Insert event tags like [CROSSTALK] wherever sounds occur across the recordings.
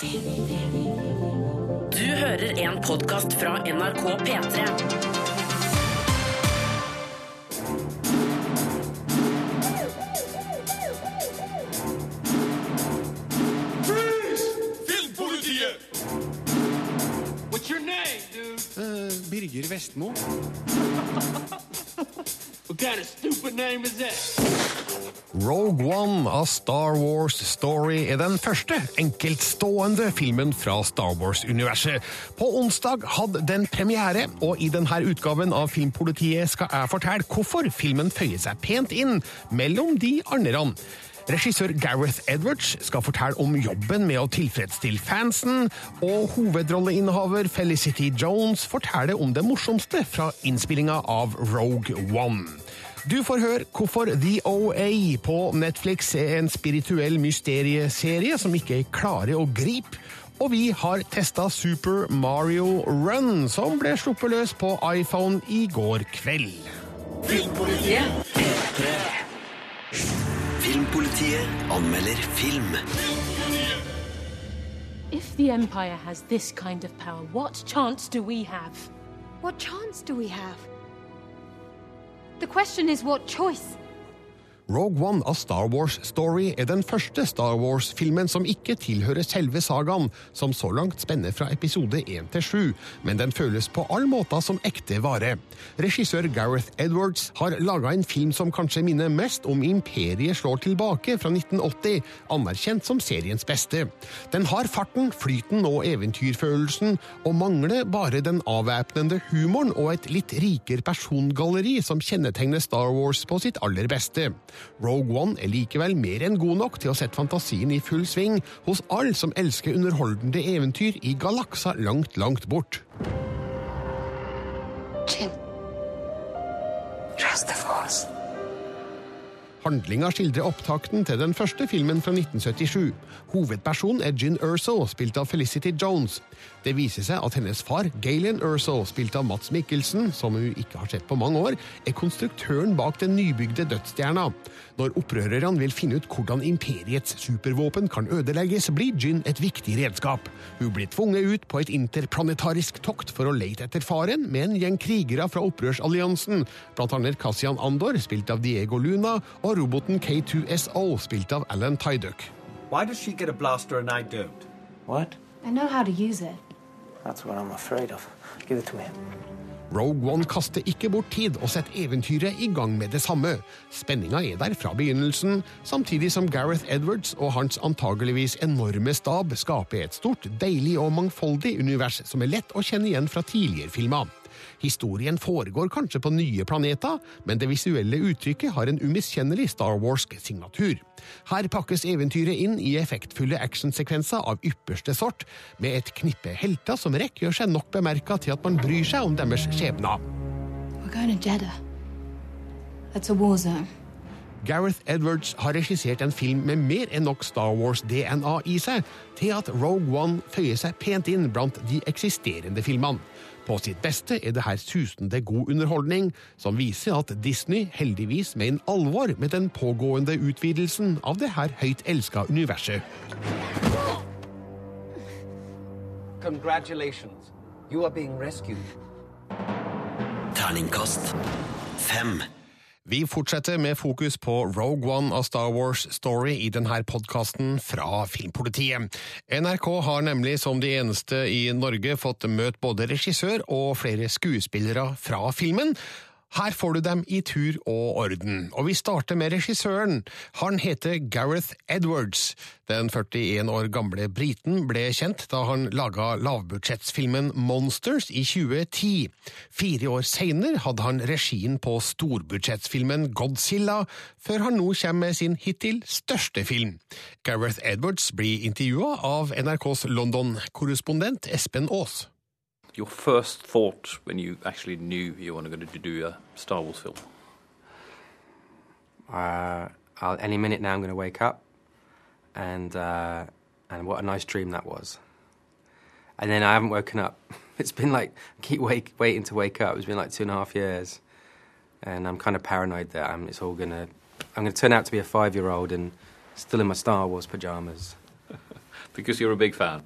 Du hører en podkast fra NRK P3. Filmpolitiet! What's your name, dude? Birger Vestmo. [LAUGHS] What kind of stupid name is that? Rogue One av Star Wars Story er den første enkeltstående filmen fra Star Wars-universet. På onsdag hadde den premiere, og i denne utgaven av Filmpolitiet skal jeg fortelle hvorfor filmen føyer seg pent inn mellom de andre. Regissør Gareth Edwards skal fortelle om jobben med å tilfredsstille fansen, og hovedrolleinnehaver Felicity Jones forteller om det morsomste fra innspillinga av Rogue One. Du får høre hvorfor The OA på Netflix er en spirituell mysterieserie som ikke klarer å gripe. Og vi har testa Super Mario Run, som ble sluppet løs på iPhone i går kveld. Filmpolitiet Filmpolitiet anmelder film. If the Empire has this kind of power, what chance do we have? What chance do we have? The question is what choice? Rogue One av Star Wars Story er den første Star Wars-filmen som ikke tilhører selve sagaen, som så langt spenner fra episode 1 til 7, men den føles på all måte som ekte vare. Regissør Gareth Edwards har laga en film som kanskje minner mest om Imperiet slår tilbake fra 1980, anerkjent som seriens beste. Den har farten, flyten og eventyrfølelsen, og mangler bare den avvæpnende humoren og et litt rikere persongalleri som kjennetegner Star Wars på sitt aller beste. Rogue One er likevel mer enn god nok til å sette fantasien i full sving hos alle som elsker underholdende eventyr i galakser langt, langt bort. Jin. Trust the Force. Handlinga skildrer opptakten til den første filmen fra 1977. Hovedpersonen er Gin Erso, spilt av Felicity Jones. Det viser seg at hennes far, Galen Erso, spilt av Mats Mikkelsen, som hun ikke har sett på mange år, er konstruktøren bak den nybygde dødsstjerna. Når opprørerne vil finne ut hvordan imperiets supervåpen kan ødelegges, blir Gin et viktig redskap. Hun blir tvunget ut på et interplanetarisk tokt for å lete etter faren med en gjeng krigere fra opprørsalliansen, blant annet Cassian Andor, spilt av Diego Luna, og roboten K2SO, spilt av Alan Tyduck. Why does she get a blaster and I don't? What? I know how to use it. Rogue One kaster ikke bort tid og setter eventyret i gang med det samme. Spenninga er der fra begynnelsen, samtidig som Gareth Edwards og hans antageligvis enorme stab skaper et stort, deilig og mangfoldig univers som er lett å kjenne igjen fra tidligere filmer. Historien foregår kanskje på nye planeter, men det visuelle uttrykket har en umiskjennelig Star Warsk signatur. Her pakkes eventyret inn i effektfulle actionsekvenser av ypperste sort, med et knippe helter som rekker gjør seg nok bemerka til at man bryr seg om deres skjebner. Gareth Edwards har regissert en film med mer enn nok Star Wars-DNA i seg til at Rogue One føyer seg pent inn blant de eksisterende filmene. På sitt beste er det her susende god underholdning, som viser at Disney heldigvis mener alvor med den pågående utvidelsen av det her høyt elska universet. Congratulations. You are being rescued. Terningkast fem. Vi fortsetter med fokus på Rogue One av Star Wars Story i denne podkasten fra Filmpolitiet. NRK har nemlig som de eneste i Norge fått møte både regissør og flere skuespillere fra filmen. Her får du dem i tur og orden, og vi starter med regissøren. Han heter Gareth Edwards. Den 41 år gamle briten ble kjent da han laga lavbudsjettsfilmen Monsters i 2010. Fire år seinere hadde han regien på storbudsjettsfilmen Godzilla, før han nå kommer med sin hittil største film. Gareth Edwards blir intervjua av NRKs London-korrespondent Espen Aas. Your first thought when you actually knew you were going to do a Star Wars film? Uh, I'll, any minute now, I'm going to wake up, and uh, and what a nice dream that was. And then I haven't woken up. [LAUGHS] It's been like keep wake, waiting to wake up. It's been like two and a half years, and I'm kind of paranoid that I'm, it's all gonna. I'm going to turn out to be a five-year-old and still in my Star Wars pajamas. [LAUGHS] because you're a big fan.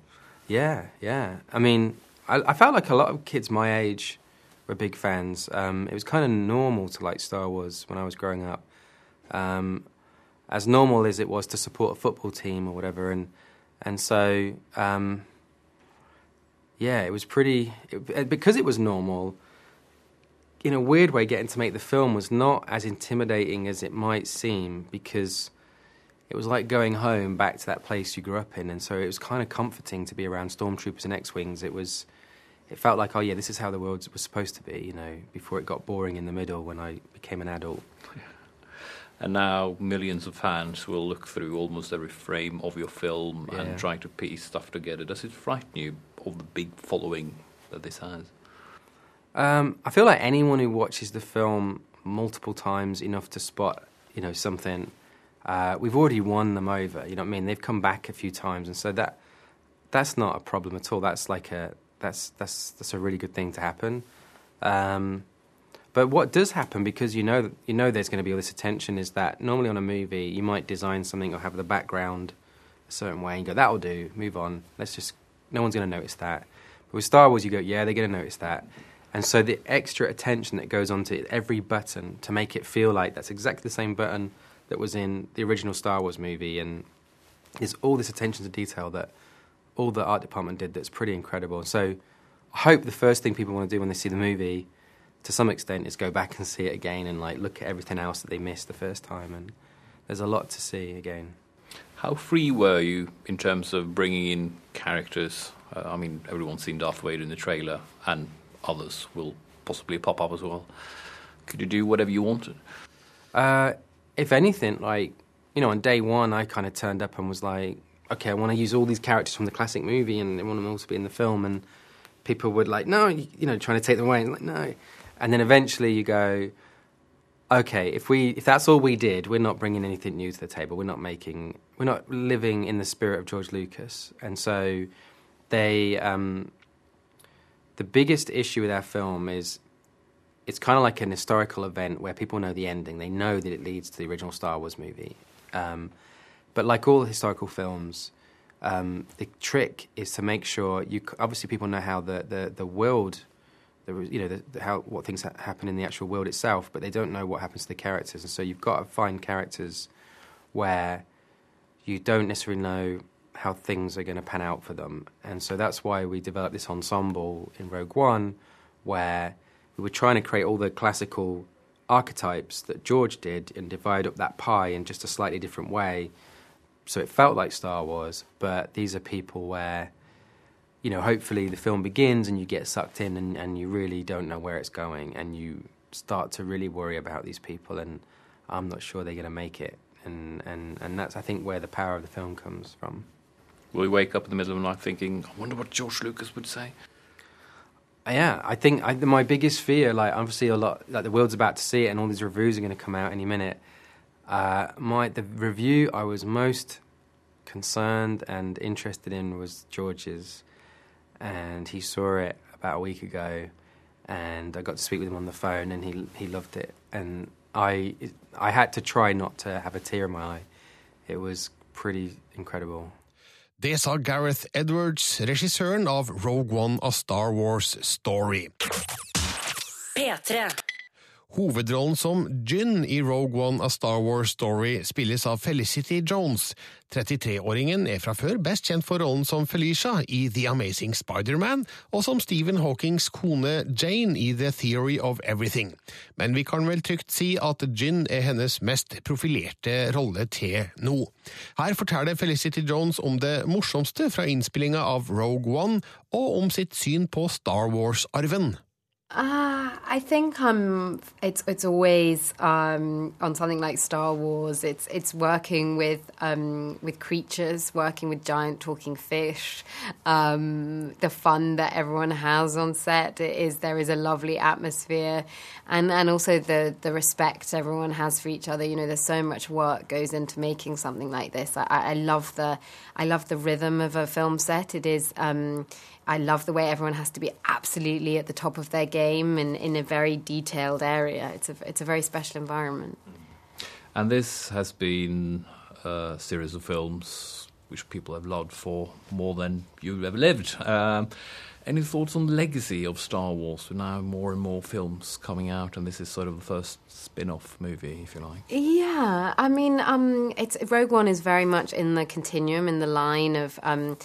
Yeah, yeah. I mean, I, I felt like a lot of kids my age were big fans. Um, it was kind of normal to like Star Wars when I was growing up. Um, as normal as it was to support a football team or whatever, and and so um, yeah, it was pretty it, because it was normal. In a weird way, getting to make the film was not as intimidating as it might seem because it was like going home back to that place you grew up in, and so it was kind of comforting to be around stormtroopers and X-wings. It was, it felt like, oh yeah, this is how the world was supposed to be, you know, before it got boring in the middle when I became an adult. [LAUGHS] And now millions of fans will look through almost every frame of your film Yeah. and try to piece stuff together. Does it frighten you of the big following that this has? Um, I feel like anyone who watches the film multiple times enough to spot, you know, something, uh, we've already won them over. You know what I mean? They've come back a few times, and so that that's not a problem at all. That's like a that's that's that's a really good thing to happen. Um, but what does happen because you know you know there's going to be all this attention is that normally on a movie you might design something or have the background a certain way and go that'll do move on let's just no one's going to notice that but with Star Wars you go yeah they're going to notice that and so the extra attention that goes onto every button to make it feel like that's exactly the same button that was in the original Star Wars movie and there's all this attention to detail that all the art department did that's pretty incredible so I hope the first thing people want to do when they see the movie to some extent is go back and see it again and like look at everything else that they missed the first time and there's a lot to see again How free were you in terms of bringing in characters? Uh, I mean, everyone's seen Darth Vader in the trailer, and others will possibly pop up as well. Could you do whatever you wanted? uh, if anything like you know on day one I kind of turned up and was like okay I want to use all these characters from the classic movie and I want them all to be in the film. And people would like no you know trying to take them away. And like no. And then eventually you go okay, if we if that's all we did, we're not bringing anything new to the table. We're not making we're not living in the spirit of George Lucas, and so they um, the biggest issue with our film is it's kind of like an historical event where people know the ending. They know that it leads to the original Star Wars movie, um, but like all historical films. Um, the trick is to make sure you obviously people know how the, the, the world was, you know, the, the, how what things ha- happen in the actual world itself, but they don't know what happens to the characters, and so you've got to find characters where you don't necessarily know how things are going to pan out for them, and so that's why we developed this ensemble in Rogue One, where we were trying to create all the classical archetypes that George did and divide up that pie in just a slightly different way, so it felt like Star Wars, but these are people where you know, hopefully the film begins and you get sucked in and, and you really don't know where it's going and you start to really worry about these people and I'm not sure they're going to make it. And, and, and that's, I think, where the power of the film comes from. Will you wake up in the middle of the night thinking, I wonder what George Lucas would say? Yeah, I think I, my biggest fear, like obviously a lot, like the world's about to see it and all these reviews are going to come out any minute. Uh, my the review I was most concerned and interested in was George's, and he saw it about a week ago, and I got to speak with him on the phone, and he he loved it, and I I had to try not to have a tear in my eye. It was pretty incredible. Det sa Gareth Edwards, regissøren av Rogue One av Star Wars Story. P3. Hovedrollen som Jyn i Rogue One A Star Wars Story spilles av Felicity Jones. 33-åringen er fra før best kjent for rollen som Felicia i The Amazing Spider-Man, og som Stephen Hawkings kone Jane i The Theory of Everything. Men vi kan vel trygt si at Jyn er hennes mest profilerte rolle til nå. Her forteller Felicity Jones om det morsomste fra innspillinga av Rogue One, og om sitt syn på Star Wars-arven. Uh, I think um, it's it's always um, on something like Star Wars. It's it's working with um, with creatures, working with giant talking fish. Um, the fun that everyone has on set is there is a lovely atmosphere, and and also the the respect everyone has for each other. You know, there's so much work goes into making something like this. I, I love the I love the rhythm of a film set. It is. Um, I love the way everyone has to be absolutely at the top of their game and in a very detailed area. It's a it's a very special environment. And this has been a series of films which people have loved for more than you've ever lived. Um, any thoughts on the legacy of Star Wars? With now more and more films coming out, and this is sort of the first spin-off movie, if you like. Yeah, I mean, um, it's Rogue One is very much in the continuum, in the line of. Um,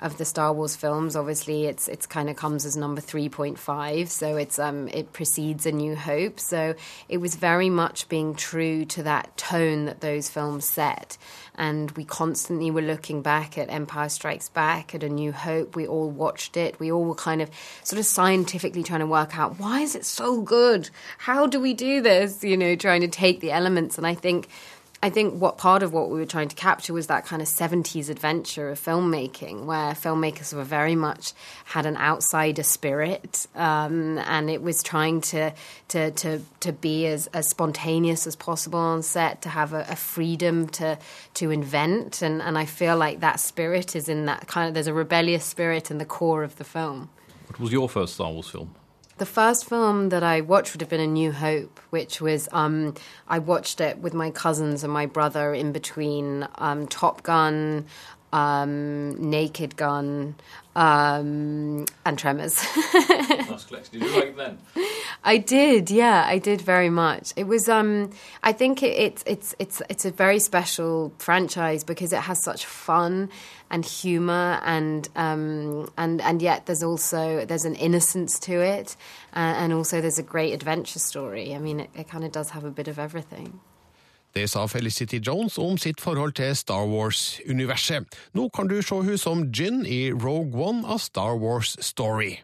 of the Star Wars films. Obviously, it's it's kind of comes as number three point five, so it's um it precedes A New Hope. So it was very much being true to that tone that those films set. And we constantly were looking back at Empire Strikes Back, at A New Hope. We all watched it. We all were kind of sort of scientifically trying to work out why is it so good? How do we do this? You know, trying to take the elements. And I think I think what part of what we were trying to capture was that kind of 70s adventure of filmmaking, where filmmakers were very much had an outsider spirit, um, and it was trying to to to, to be as, as spontaneous as possible on set, to have a, a freedom to to invent, and, and I feel like that spirit is in that kind of there's a rebellious spirit in the core of the film. What was your first Star Wars film? The first film that I watched would have been A New Hope, which was um, I watched it with my cousins and my brother in between um, Top Gun, um, Naked Gun, um, and Tremors. [LAUGHS] nice collection. Did you like them? I did, yeah, I did very much. It was, um, I think it, it's it's it's it's a very special franchise because it has such fun and humor and um, and and yet there's also there's an innocence to it, uh, and also there's a great adventure story. I mean, it, it kind of does have a bit of everything. Det sa Felicity Jones om sitt forhold til Star Wars-universet. Nå kan du se hun som Gin i Rogue One av Star Wars Story.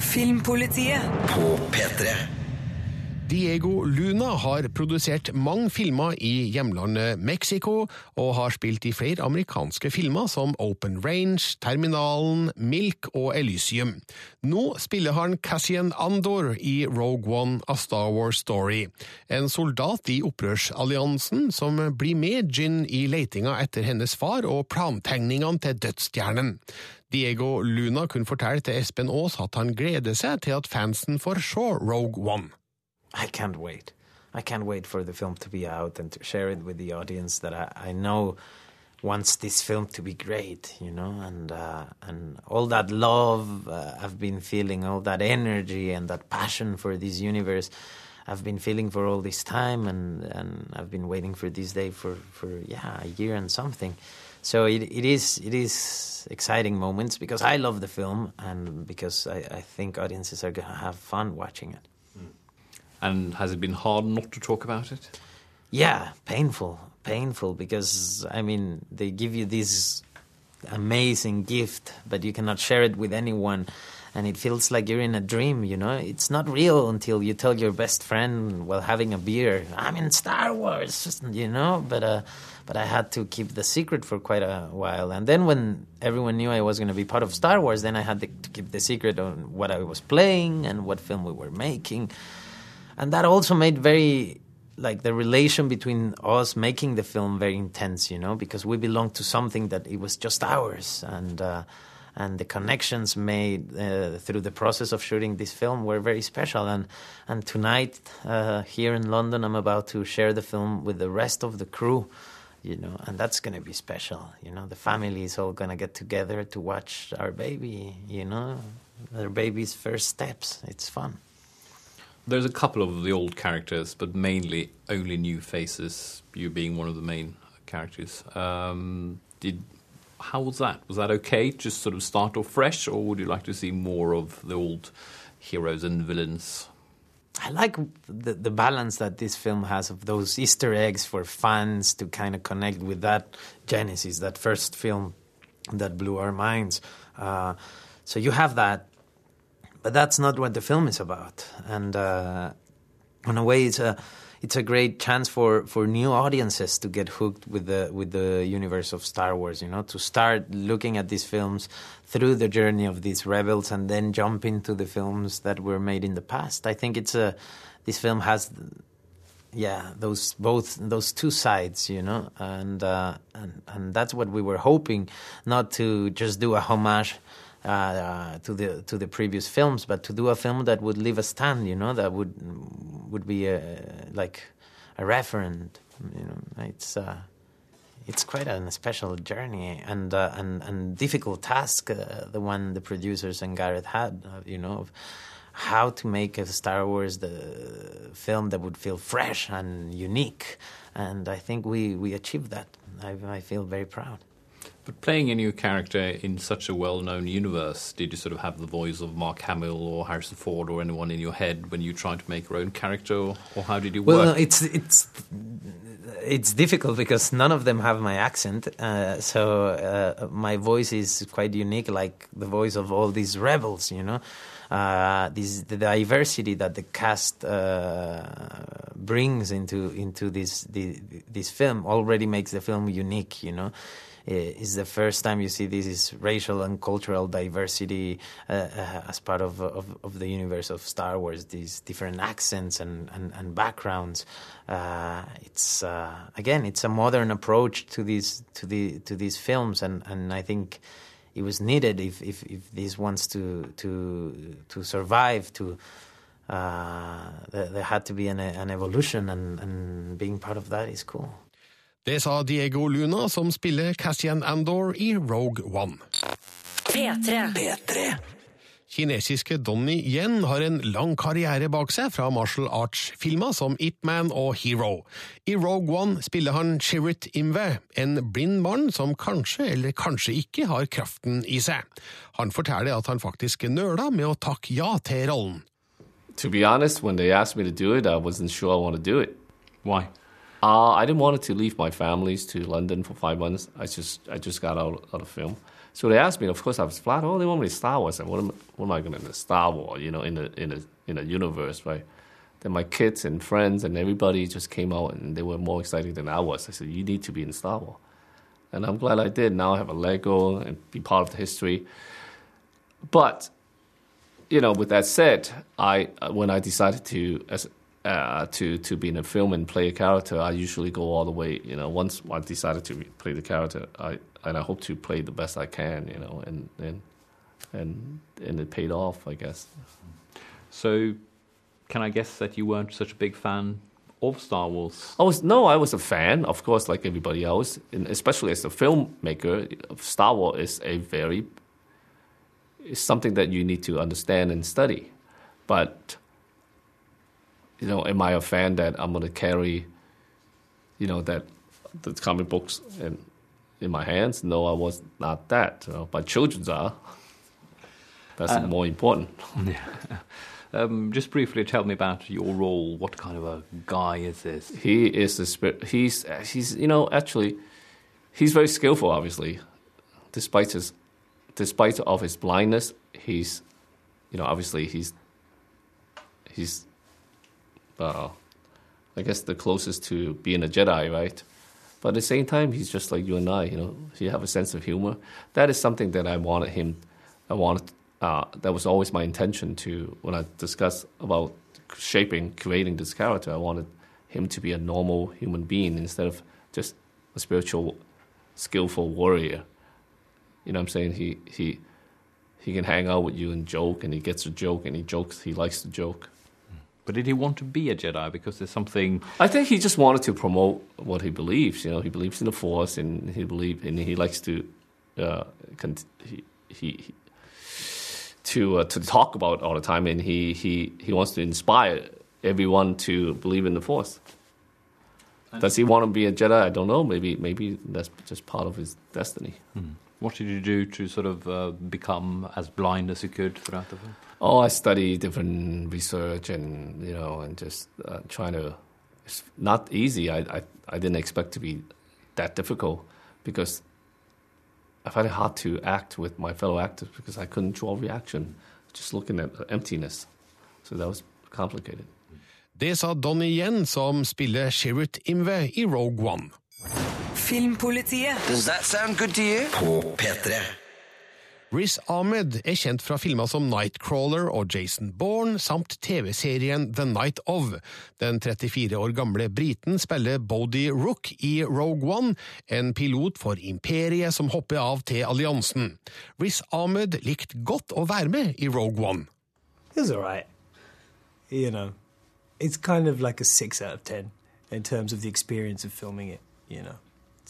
Filmpolitiet på P3. Diego Luna har produsert mange filmer i hjemlandet Mexico, og har spilt i flere amerikanske filmer som Open Range, Terminalen, Milk og Elysium. Nå spiller han Cassian Andor i Rogue One A Star Wars Story, en soldat i opprørsalliansen som blir med Gin i leitinga etter hennes far og plantegningene til dødsstjernen. Diego Luna kunne fortelle til Espen Aas at han gleder seg til at fansen får se Rogue One. I can't wait. I can't wait for the film to be out and to share it with the audience that I, I know wants this film to be great, you know, and uh, and all that love uh, I've been feeling, all that energy and that passion for this universe, I've been feeling for all this time, and and I've been waiting for this day for for yeah a year and something. So it it is it is exciting moments because I love the film and because I, I think audiences are gonna have fun watching it. And has it been hard not to talk about it? Yeah, painful, painful because I mean they give you this amazing gift, but you cannot share it with anyone, and it feels like you're in a dream. You know, it's not real until you tell your best friend while having a beer, "I'm in Star Wars," you know. But uh, but I had to keep the secret for quite a while, and then when everyone knew I was going to be part of Star Wars, then I had to keep the secret on what I was playing and what film we were making and that also made very like the relation between us making the film very intense you know because we belonged to something that it was just ours. And uh, and the connections made uh, through the process of shooting this film were very special. And and tonight uh, here in London I'm about to share the film with the rest of the crew you know and that's going to be special. You know the family is all going to get together to watch our baby you know their baby's first steps. It's fun there's a couple of the old characters, but mainly only new faces. You being one of the main characters. Um, did how was that? Was that okay? Just sort of start off fresh, or would you like to see more of the old heroes and villains? I like the, the balance that this film has of those Easter eggs for fans to kind of connect with that Genesis, that first film that blew our minds. Uh, so you have that, but that's not what the film is about. And uh, in a way, it's a it's a great chance for, for new audiences to get hooked with the with the universe of Star Wars. You know, to start looking at these films through the journey of these rebels, and then jump into the films that were made in the past. I think it's a this film has. Yeah, those both those two sides, you know, and uh, and and that's what we were hoping, not to just do a homage uh, to the to the previous films, but to do a film that would leave a stand, you know, that would would be a, like a referent. You know, it's uh, it's quite a special journey and uh, and and difficult task. Uh, the one the producers and Gareth had, uh, you know, of how to make a Star Wars the film that would feel fresh and unique. And I think we we achieved that. I, I feel very proud. But playing a new character in such a well-known universe, did you sort of have the voice of Mark Hamill or Harrison Ford or anyone in your head when you tried to make your own character, or, or how did you Well, work? no, it's it's it's difficult because none of them have my accent. Uh, so uh, my voice is quite unique, like the voice of all these rebels. You know, uh, this the diversity that the cast uh, brings into into this the, this film already makes the film unique. You know. Is the first time you see this is racial and cultural diversity uh, uh, as part of, of of the universe of Star Wars. These different accents and and, and backgrounds. It's again, it's a modern approach to these to the to these films, and, and I think it was needed if if, if this wants to to to survive to. Uh, there, there had to be an, an evolution, and, and being part of that is cool. Det sa Diego Luna, som spiller Cassian Andor i Rogue One. P3. Kinesiske Donnie Yen har en lang karriere bak seg fra martial arts-filmer som Ip Man og Hero. I Rogue One spiller han Chirrut Imwe, en blind mann som kanskje eller kanskje ikke har kraften i seg. Han forteller at han faktisk nøla med å takke ja til rollen. To be honest, when they asked me to do it, I wasn't sure I want to do it. Why? Uh, I didn't want to leave my families to London for five months. I just I just got out, out of film. So they asked me, of course I was flat. Oh, they want me to Star Wars. And what am, what am I going to do? Star Wars, you know, in a in a in a universe, right? Then my kids and friends and everybody just came out, and they were more excited than I was. I said, you need to be in Star Wars, and I'm glad I did. Now I have a Lego and be part of the history. But you know, with that said, I uh, when I decided to as uh, to to be in a film and play a character, I usually go all the way. You know, once I decided to play the character, I and I hope to play the best I can. You know, and and and and it paid off, I guess. So, can I guess that you weren't such a big fan of Star Wars? I was no, I was a fan, of course, like everybody else, and especially as a filmmaker. Star Wars is a very it's something that you need to understand and study, but you know, am I a fan that I'm going to carry, you know, that the comic books in in my hands? No, I was not that. You know, but children's are. That's Uh, more important. [LAUGHS] Um, just briefly tell me about your role. What kind of a guy is this? He is the spirit. He's he's you know actually, he's very skillful. Obviously, despite his despite of his blindness, he's you know obviously he's he's uh, I guess the closest to being a Jedi, right? But at the same time, he's just like you and I. You know, he have a sense of humor. That is something that I wanted him. I wanted. Uh, that was always my intention to when I discussed about shaping, creating this character. I wanted him to be a normal human being instead of just a spiritual, skillful warrior. You know what I'm saying? He he he can hang out with you and joke, and he gets a joke, and he jokes. He likes to joke. But did he want to be a Jedi? Because there's something. I think he just wanted to promote what he believes. You know, he believes in the Force, and he believe, and he likes to, uh, cont- he, he, he to uh, to talk about all the time, and he, he he wants to inspire everyone to believe in the Force. Does he want to be a Jedi? I don't know. Maybe maybe that's just part of his destiny. What did you do to sort of uh, become as blind as you could throughout the film? Oh, I study different research and you know, and just uh, trying to. It's not easy. I, I I didn't expect to be that difficult because I find it hard to act with my fellow actors because I couldn't draw reaction, just looking at emptiness. So that was complicated. Det sa Donnie Yen, som spiller Chirrut Imwe i Rogue One. Filmpolitiet. Does that sound good to you? På P3. Riz Ahmed er kjent fra filmer som Nightcrawler og Jason Bourne, samt TV-serien The Night Of. Den 34 år gamle briten spiller Bodie Rook i Rogue One, en pilot for imperiet som hopper av til alliansen. Riz Ahmed likte godt å være med i Rogue One. It's all right. You know, it's kind of like a six out of ten in terms of the experience of filming it. You know,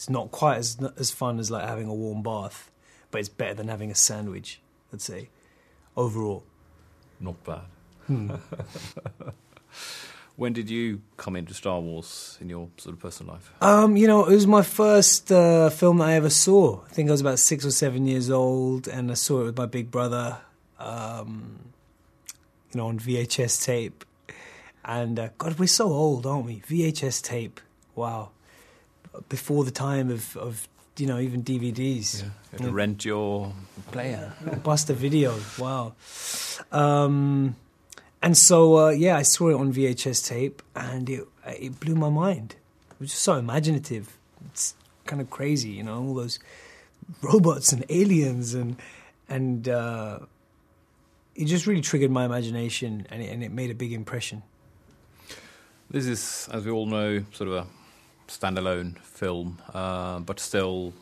It's not quite as as fun as like having a warm bath, but it's better than having a sandwich. Let's say overall. Not bad. Hmm. [LAUGHS] when did you come into Star Wars in your sort of personal life? Um, you know, it was my first uh, film that I ever saw. I think I was about six or seven years old, and I saw it with my big brother. Um, you know, on VHS tape. And uh, God, we're so old, aren't we? VHS tape. Wow. Before the time of, of you know, even DVDs. You had to rent your player. Buster video. Wow. Um, and so, uh, yeah, I saw it on VHS tape, and it it blew my mind. It was just so imaginative. It's kind of crazy, you know, all those robots and aliens, and and uh, it just really triggered my imagination, and it, and it made a big impression. This is, as we all know, sort of a standalone film, uh, but still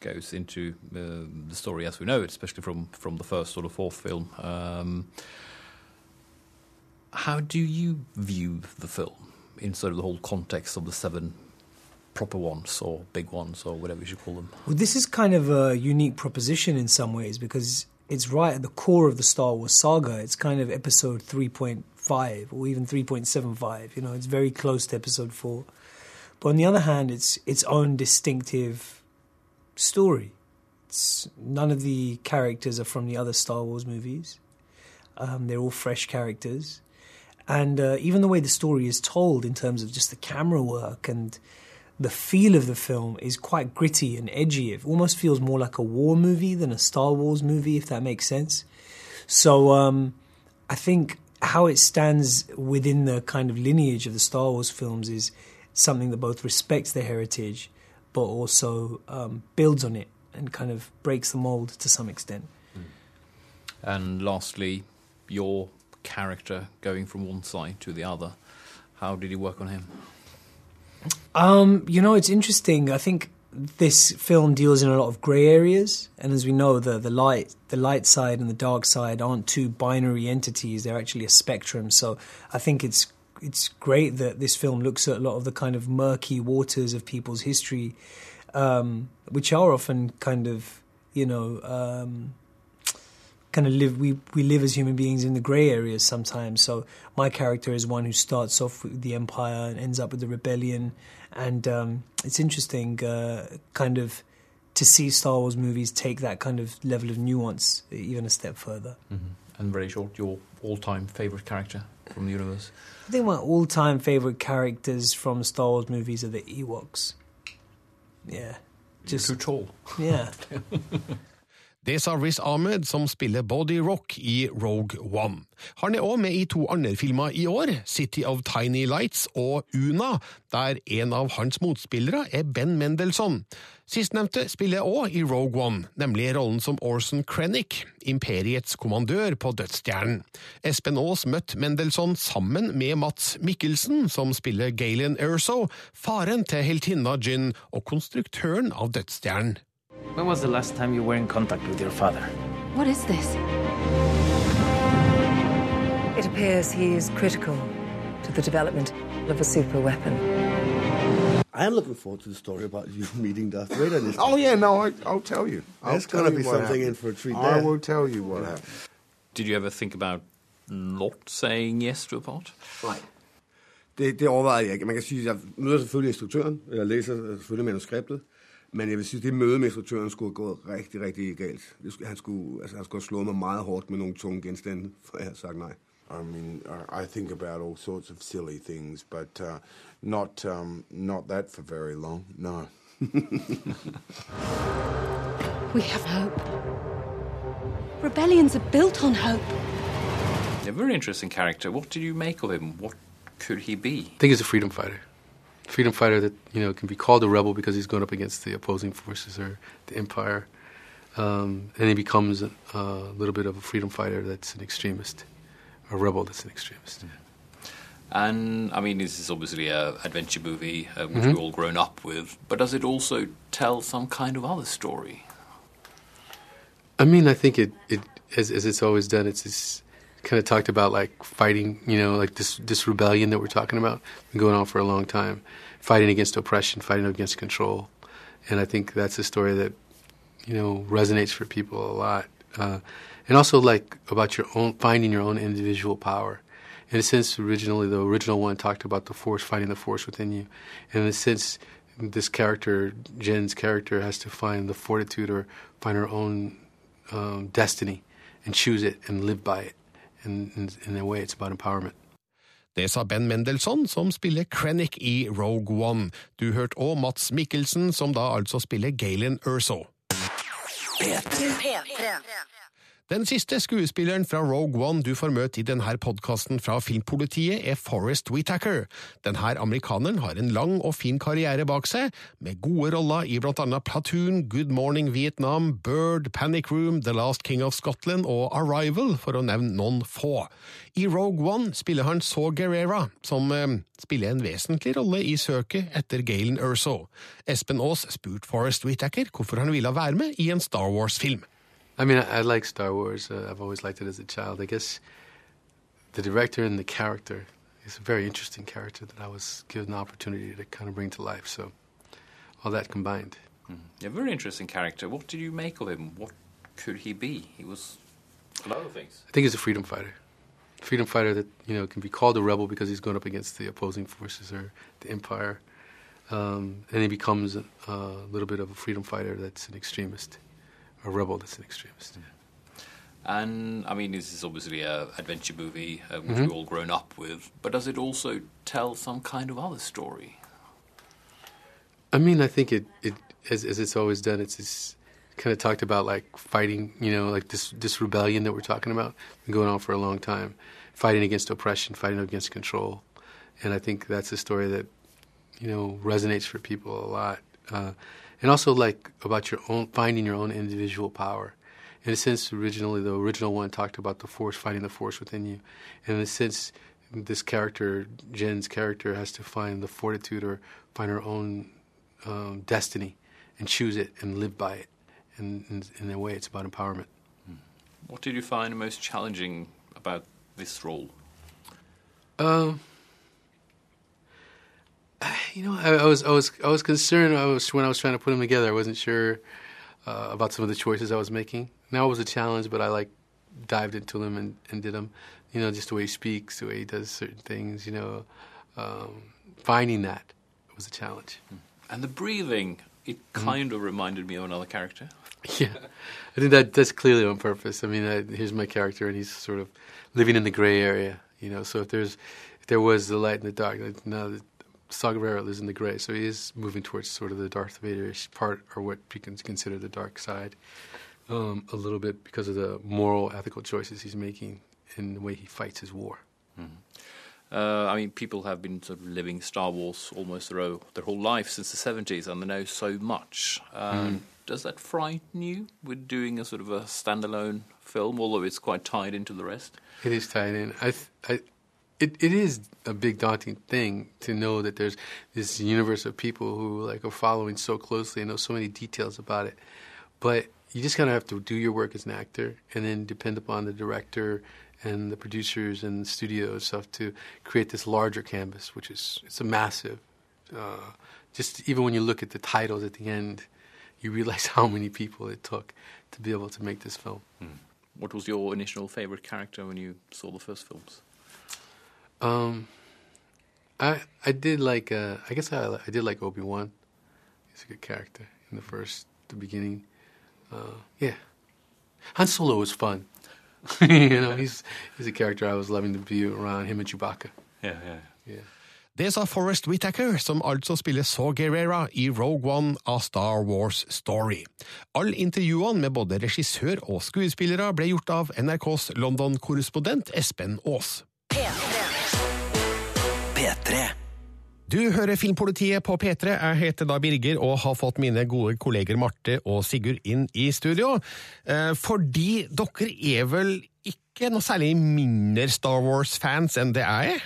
goes into uh, the story as we know it, especially from, from the first or the fourth film. Um, how do you view the film in sort of the whole context of the seven proper ones or big ones or whatever you should call them? Well, this is kind of a unique proposition in some ways because it's right at the core of the Star Wars saga. It's kind of episode 3.5 or even 3.75. You know, it's very close to episode 4. But on the other hand, it's its own distinctive story. It's, none of the characters are from the other Star Wars movies. Um, they're all fresh characters. And uh, even the way the story is told, in terms of just the camera work and the feel of the film, is quite gritty and edgy. It almost feels more like a war movie than a Star Wars movie, if that makes sense. So um, I think how it stands within the kind of lineage of the Star Wars films is something that both respects their heritage but also um, builds on it and kind of breaks the mold to some extent. And lastly, your character going from one side to the other. How did you work on him? Um, you know, it's interesting. I think this film deals in a lot of grey areas, and as we know, the the light the light side and the dark side aren't two binary entities; they're actually a spectrum. So I think it's it's great that this film looks at a lot of the kind of murky waters of people's history, um, which are often kind of you know. Um, kind of live we we live as human beings in the gray areas sometimes so my character is one who starts off with the empire and ends up with the rebellion and um, it's interesting uh, kind of to see Star Wars movies take that kind of level of nuance even a step further mm-hmm. and very short your all-time favorite character from the universe. I think my all-time favorite characters from Star Wars movies are the Ewoks. Yeah. Just too tall. Yeah [LAUGHS] Det sa Riz Ahmed, som spiller Body Rock i Rogue One. Han er òg med i to andre filmer i år, City of Tiny Lights og Una, der en av hans motspillere er Ben Mendelsohn. Sistnevnte spiller òg i Rogue One, nemlig rollen som Orson Krennic, imperiets kommandør på Dødsstjernen. Espen Aas møtte Mendelsohn sammen med Mats Mikkelsen, som spiller Galen Erso, faren til heltinna Gin og konstruktøren av Dødsstjernen. When was the last time you were in contact with your father? What is this? It appears he is critical to the development of a super weapon. I am looking forward to the story about you [LAUGHS] meeting Darth Vader. This [LAUGHS] oh yeah, no, I, will tell you. I'll There's going to be something happened. in for a treat I there. will tell you what happened. Did you ever think about not saying yes to a part? Nej. Det, det overvejede jeg ikke. Man kan sige, at jeg møder er selvfølgelig instruktøren, jeg læser selvfølgelig manuskriptet, men jeg vil sige, at det møde med instruktøren skulle have gået rigtig, rigtig galt. Han, skulle, altså, han skulle have slået mig meget hårdt med nogle tunge genstande, [LAUGHS] for jeg har sagt nej. I mean, I think about all sorts of silly things, but uh, not um, not that for very long. No. [LAUGHS] we have hope. Rebellions are built on hope. A very interesting character. What did you make of him? What could he be? I think he's a freedom fighter. Freedom fighter that you know can be called a rebel because he's going up against the opposing forces or the empire, um, and he becomes a, a little bit of a freedom fighter that's an extremist, a rebel that's an extremist. And I mean, this is obviously a adventure movie uh, which Mhm. we've all grown up with, but does it also tell some kind of other story? I mean, I think it, it as, as it's always done, it's this kind of talked about like fighting, you know, like this this rebellion that we're talking about, been going on for a long time, fighting against oppression, fighting against control, and I think that's a story that you know resonates for people a lot, uh, and also like about your own finding your own individual power. In a sense, originally the original one talked about the force, finding the force within you, and in a sense, this character, Jen's character, has to find the fortitude or find her own um, destiny and choose it and live by it. In a way, it's about empowerment. Det sa Ben Mendelssohn, som spiller Krennic i Rogue One. Du hørte òg Mats Mikkelsen, som da altså spiller Galen Erso. Den siste skuespilleren fra Rogue One du får møte i denne podkasten fra Filmpolitiet, er Forrest Whitaker. Denne amerikaneren har en lang og fin karriere bak seg, med gode roller i blant annet Platoon, Good Morning Vietnam, Bird, Panic Room, The Last King of Scotland og Arrival, for å nevne noen få. I Rogue One spiller han Saw Gerrera, som eh, spiller en vesentlig rolle i søket etter Galen Erso. Espen Aas spurte Forrest Whitaker hvorfor han ville være med i en Star Wars-film. I mean, I, I like Star Wars. Uh, I've always liked it as a child. I guess the director and the character is a very interesting character that I was given the opportunity to kind of bring to life. So all that combined. A very interesting character. What did you make of him? What could he be? He was a lot of things. I think he's a freedom fighter. Freedom fighter that you know can be called a rebel because he's going up against the opposing forces or the empire, um, and he becomes a, a little bit of a freedom fighter that's an extremist, a rebel that's an extremist. And I mean, this is obviously a adventure movie uh, which Mhm. we've all grown up with. But does it also tell some kind of other story? I mean, I think it, it as, as it's always done, it's, it's kind of talked about like fighting, you know, like this this rebellion that we're talking about, been going on for a long time, fighting against oppression, fighting against control, and I think that's a story that you know resonates for people a lot, uh, and also like about your own finding your own individual power. In a sense, originally the original one talked about the force, finding the force within you, and in a sense, this character, Jen's character, has to find the fortitude or find her own um, destiny and choose it and live by it. And, and in a way, it's about empowerment. What did you find most challenging about this role? Um, [SIGHS] you know, I, I was I was I was concerned. I was when I was trying to put them together. I wasn't sure uh, about some of the choices I was making. Now it was a challenge, but I like dived into them and, and did them. You know, just the way he speaks, the way he does certain things. You know, um, finding that was a challenge. And the breathing, it Mm-hmm. kind of reminded me of another character. [LAUGHS] Yeah, I think that that's clearly on purpose. I mean, uh, here's my character, and he's sort of living in the gray area. You know, so if there's if there was the light and the dark, now Gerrera lives in the gray, so he is moving towards sort of the Darth Vader-ish part, or what we can consider the dark side, um, a little bit because of the moral, ethical choices he's making in the way he fights his war. Uh, I mean, people have been sort of living Star Wars almost their, whole- their whole life since the 70s, and they know so much. Um, Mm. Does that frighten you with doing a sort of a standalone film, although it's quite tied into the rest? It is tied in. I, th- I, it, it is a big daunting thing to know that there's this universe of people who like are following so closely and know so many details about it. But you just kind of have to do your work as an actor, and then depend upon the director and the producers and the studio and stuff to create this larger canvas, which is it's a massive. Uh, just even when you look at the titles at the end, you realize [LAUGHS] how many people it took to be able to make this film. What was your initial favorite character when you saw the first films? Um, I I did like uh, I guess I I did like Obi Wan. He's a good character in the first the beginning. Uh, yeah, Han Solo was fun. [LAUGHS] you know, he's he's a character I was loving to be around him and Chewbacca. Yeah, yeah. Yeah. Det sa Forrest Whitaker, som altså spiller Saw Gerrera i Rogue One av Star Wars Story. Alle intervjuene med både regissør og skuespillere ble gjort av NRKs London-korrespondent Espen Aas. P3. Du hører Filmpolitiet på P3. Jeg heter da Birger og har fått mine gode kolleger Marte og Sigurd inn i studio. Eh, fordi dere er vel ikke noe særlig mindre Star Wars-fans enn det jeg er?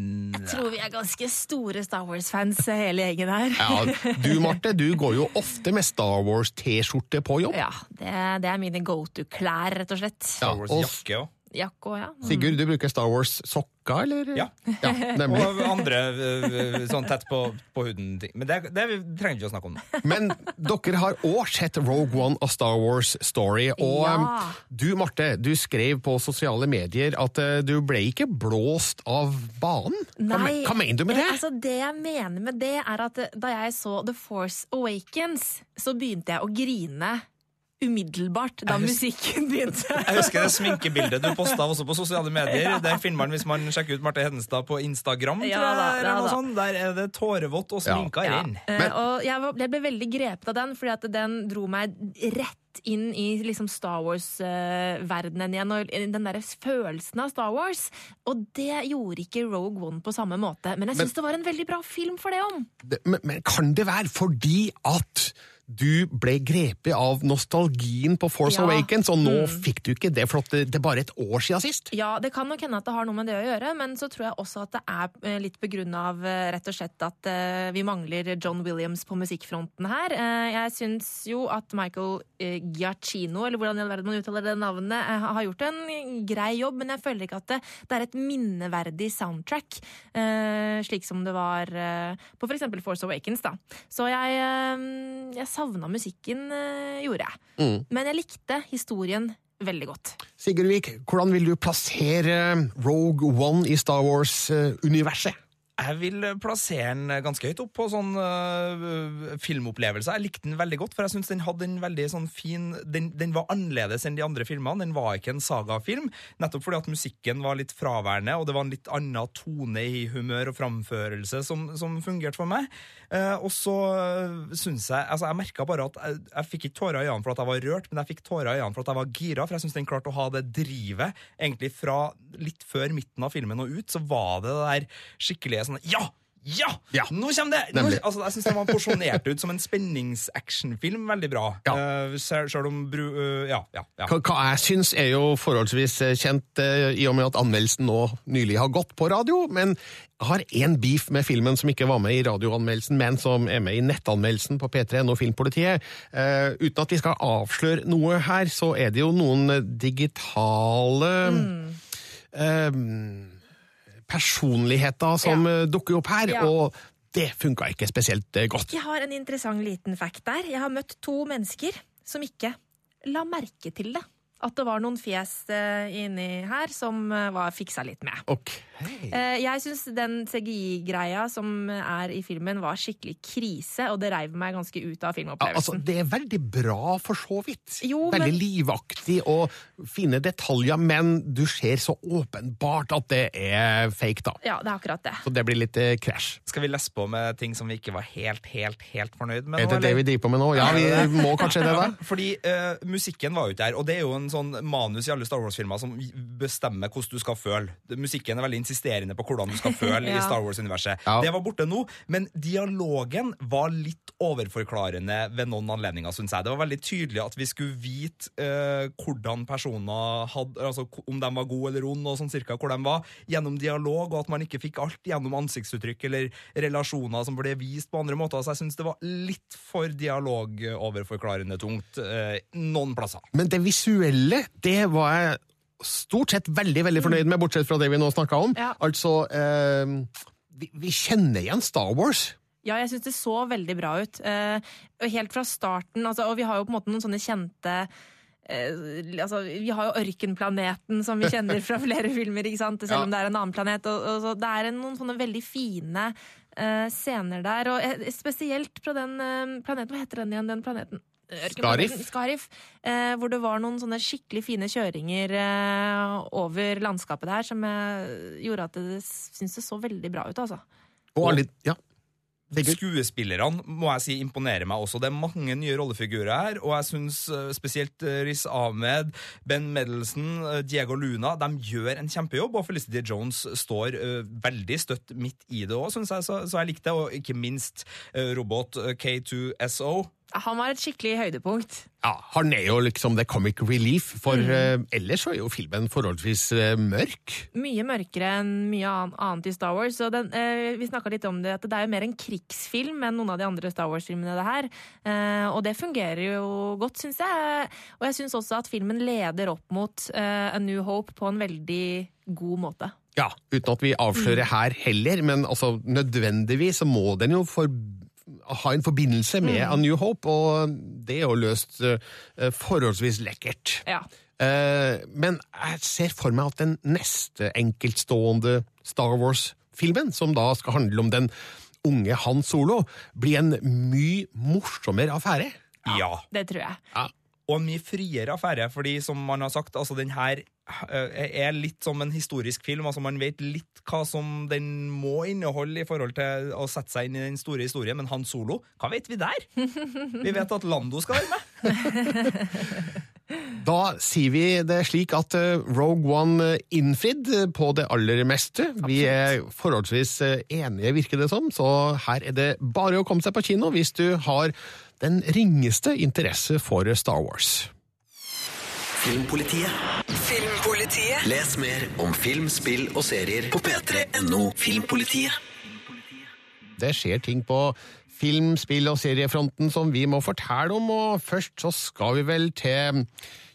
Jeg tror vi er ganske store Star Wars-fans, hele gjengen her. Ja, du Marte, du går jo ofte med Star Wars-T-skjorte på jobb. Ja, det, det er mine go to-klær, rett og slett. Ja, og- jakke òg, ja. Mm. Sigurd, du bruker Star Wars-sokker, eller? Ja. nemlig. og andre øh, sånn tett på, på huden-ting. Men det, det trenger vi ikke å snakke om nå. Men dere har òg sett Rogue One av Star Wars Story. Og Ja. du, Marte, du skrev på sosiale medier at uh, du ble ikke blåst av banen. Nei, hva mener du med det? eh, Altså, det jeg mener med det, er at eh, da jeg så The Force Awakens, så begynte jeg å grine umiddelbart da musikken begynte. [LAUGHS] Jeg husker det sminkebildet du posta også på sosiale medier. Ja. Der finner man, Hvis man sjekker ut Marte Hedenstad på Instagram, Ja tror da, noe da. sånt, der er det tårevått og sminka Ja. inn. Eh, og jeg, var, jeg ble veldig grepet av den, fordi at den dro meg rett inn i liksom Star Wars-verdenen igjen, og den der følelsen av Star Wars. Og det gjorde ikke Rogue One på samme måte. Men jeg Men- syns det var en veldig bra film for det om. Det- Men, men kan det være fordi at du ble grepet av nostalgien på Force Ja. Awakens, og nå Mm. fikk du ikke det, for det, er bare et år siden sist? Ja, det kan nok hende at det har noe med det å gjøre, men så tror jeg også at det er litt litt begrunna av eh, rett og slett at eh, vi mangler John Williams på musikkfronten her. Eh, Jeg syns jo at Michael eh, Giacchino, eller hvordan i all verden man uttaler det navnet, eh, har gjort en grei jobb, men jeg føler ikke at det, det er et minneverdig soundtrack, eh, slik som det var eh, på for eksempel Force Awakens, da. Så jeg, jeg jeg savna musikken, eh, gjorde jeg. Mm. Men jeg likte historien veldig godt. Sigurd Vik, hvordan vil du plassere Rogue One i Star Wars-universet? Jeg vil plassere den ganske høyt opp på sånn uh, filmopplevelse. Jeg likte den veldig godt, for jeg syns den hadde en veldig sånn fin den, den var annerledes enn de andre filmene. Den var ikke en sagafilm, nettopp fordi at musikken var litt fraværende, og det var en litt annen tone i humør og framførelse som, som fungerte for meg. Eh, og så øh, syns jeg Altså, jeg merka bare at jeg, jeg fikk ikke tårer i øynene for at jeg var rørt, men jeg fikk tårer i øynene for at jeg var gira, for jeg syns den klarte å ha det drivet. Egentlig fra litt før midten av filmen og ut, så var det det der skikkelige sånn Ja! Ja! Nå kommer det! Nå, altså, jeg syns den var porsjonert ut som en spenningsactionfilm veldig bra. [LAUGHS] Ja. selv, selv om bru... uh, ja, ja, ja. Hva, jeg syns er jo forholdsvis eh, kjent uh, i og med at anmeldelsen nå nylig har gått på radio, men jeg har én beef med filmen som ikke var med i radioanmeldelsen, men som er med i nettanmeldelsen på P3 og Filmpolitiet. Uten at vi skal avsløre noe her, så er det jo noen digitale eh, personligheter som ja. dukker opp her, Ja. og det funka ikke spesielt eh, godt. Jeg har en interessant liten fact der. Jeg har møtt to mennesker som ikke la merke til det. At det var noen fjes eh, inni her som eh, var fiksa litt med. Ok. Eh, Jeg syns den CGI-greia som er i filmen, var skikkelig krise, og det reiv meg ganske ut av Ja, Altså, filmopplevelsen. det er veldig bra for så vidt. Jo, veldig men- livaktig og fine detaljer, men du ser så åpenbart at det er fake, da. Ja, det er akkurat det. Så det blir litt eh, krasj. Skal vi lese på med ting som vi ikke var helt, helt, helt fornøyd med? Er nå, det det vi driver på med nå? Ja, vi må kanskje det, da. [LAUGHS] Fordi uh, musikken var jo ikke der, og det er jo en sånn manus i alle Star Wars-filmer som bestemmer hvordan du skal føle. Musikken er veldig insisterende på hvordan du skal [LAUGHS] føle i Star Wars-universet. Ja. Det var borte nå, men dialogen var litt overforklarende ved noen anledninger, syns jeg. Det var veldig tydelig at vi skulle vite eh, hvordan personer hadde Altså om de var gode eller onde, og sånn cirka hvor de var, gjennom dialog, og at man ikke fikk alt gjennom ansiktsuttrykk eller relasjoner som ble vist på andre måter. Så jeg syns det var litt for dialogoverforklarende tungt eh, noen plasser. Men det visuelle, det var jeg stort sett veldig veldig fornøyd med, bortsett fra det vi nå snakka om. Ja. Altså, eh, vi, vi kjenner igjen Star Wars. Ja, jeg syns det så veldig bra ut. Eh, helt fra starten, altså, og vi har jo på en måte noen sånne kjente eh, altså, Vi har jo Ørkenplaneten, som vi kjenner fra flere [LAUGHS] filmer, ikke sant? selv Ja. om det er en annen planet. Og, og, så det er en- noen sånne veldig fine eh, scener der. Og eh, spesielt fra den eh, planeten Hva heter den igjen, den planeten? Ørkenplaneten, Skarif. Eh, hvor det var noen sånne skikkelig fine kjøringer eh, over landskapet der som eh, gjorde at det syns det så veldig bra ut, altså. Og alle, ja. Skuespillerne må jeg si imponerer meg også. Det er mange nye rollefigurer her, og jeg syns spesielt Riz Ahmed, Ben Medelson, Diego Luna de gjør en kjempejobb, og Felicity Jones står uh, veldig støtt midt i det òg, syns jeg, så, så jeg likte det. Og ikke minst uh, robot eh, K2SO. Han var et skikkelig høydepunkt. Ja, Han er jo liksom the comic relief, for Mm. uh, ellers er jo filmen forholdsvis uh, mørk. Mye mørkere enn mye an- annet i Star Wars. Og den, uh, vi snakka litt om det, at det er jo mer en krigsfilm enn noen av de andre Star Wars-filmene. det her. Og det fungerer jo godt, syns jeg. Og jeg syns også at filmen leder opp mot A New Hope på en veldig god måte. Ja, Uten at vi avslører her heller, men altså nødvendigvis så må den jo for, ha en forbindelse med Mm. A New Hope, og det er jo løst eh, forholdsvis lekkert. Ja. Eh, men jeg ser for meg at den neste enkeltstående Star Wars-filmen, som da skal handle om den unge Han Solo, blir en mye morsommere affære. Ja. Det tror jeg. Og en mye friere affære, fordi som man har sagt, altså den her er litt som en historisk film. altså Man vet litt hva som den må inneholde i forhold til å sette seg inn i den store historien, men Han Solo, hva vet vi der? [LAUGHS] Vi vet at Lando skal være med. Da sier vi det slik at eh, Rogue One eh, innfridd eh, på det aller meste. Vi er forholdsvis eh, enige, virker det som, så her er det bare å komme seg på kino hvis du har den ringeste interesse for Star Wars. Filmpolitiet. Filmpolitiet. Les mer om film, spill og serier på p3.no Filmpolitiet. Det skjer ting på film-, spill- og seriefronten som vi må fortelle om, og først så skal vi vel til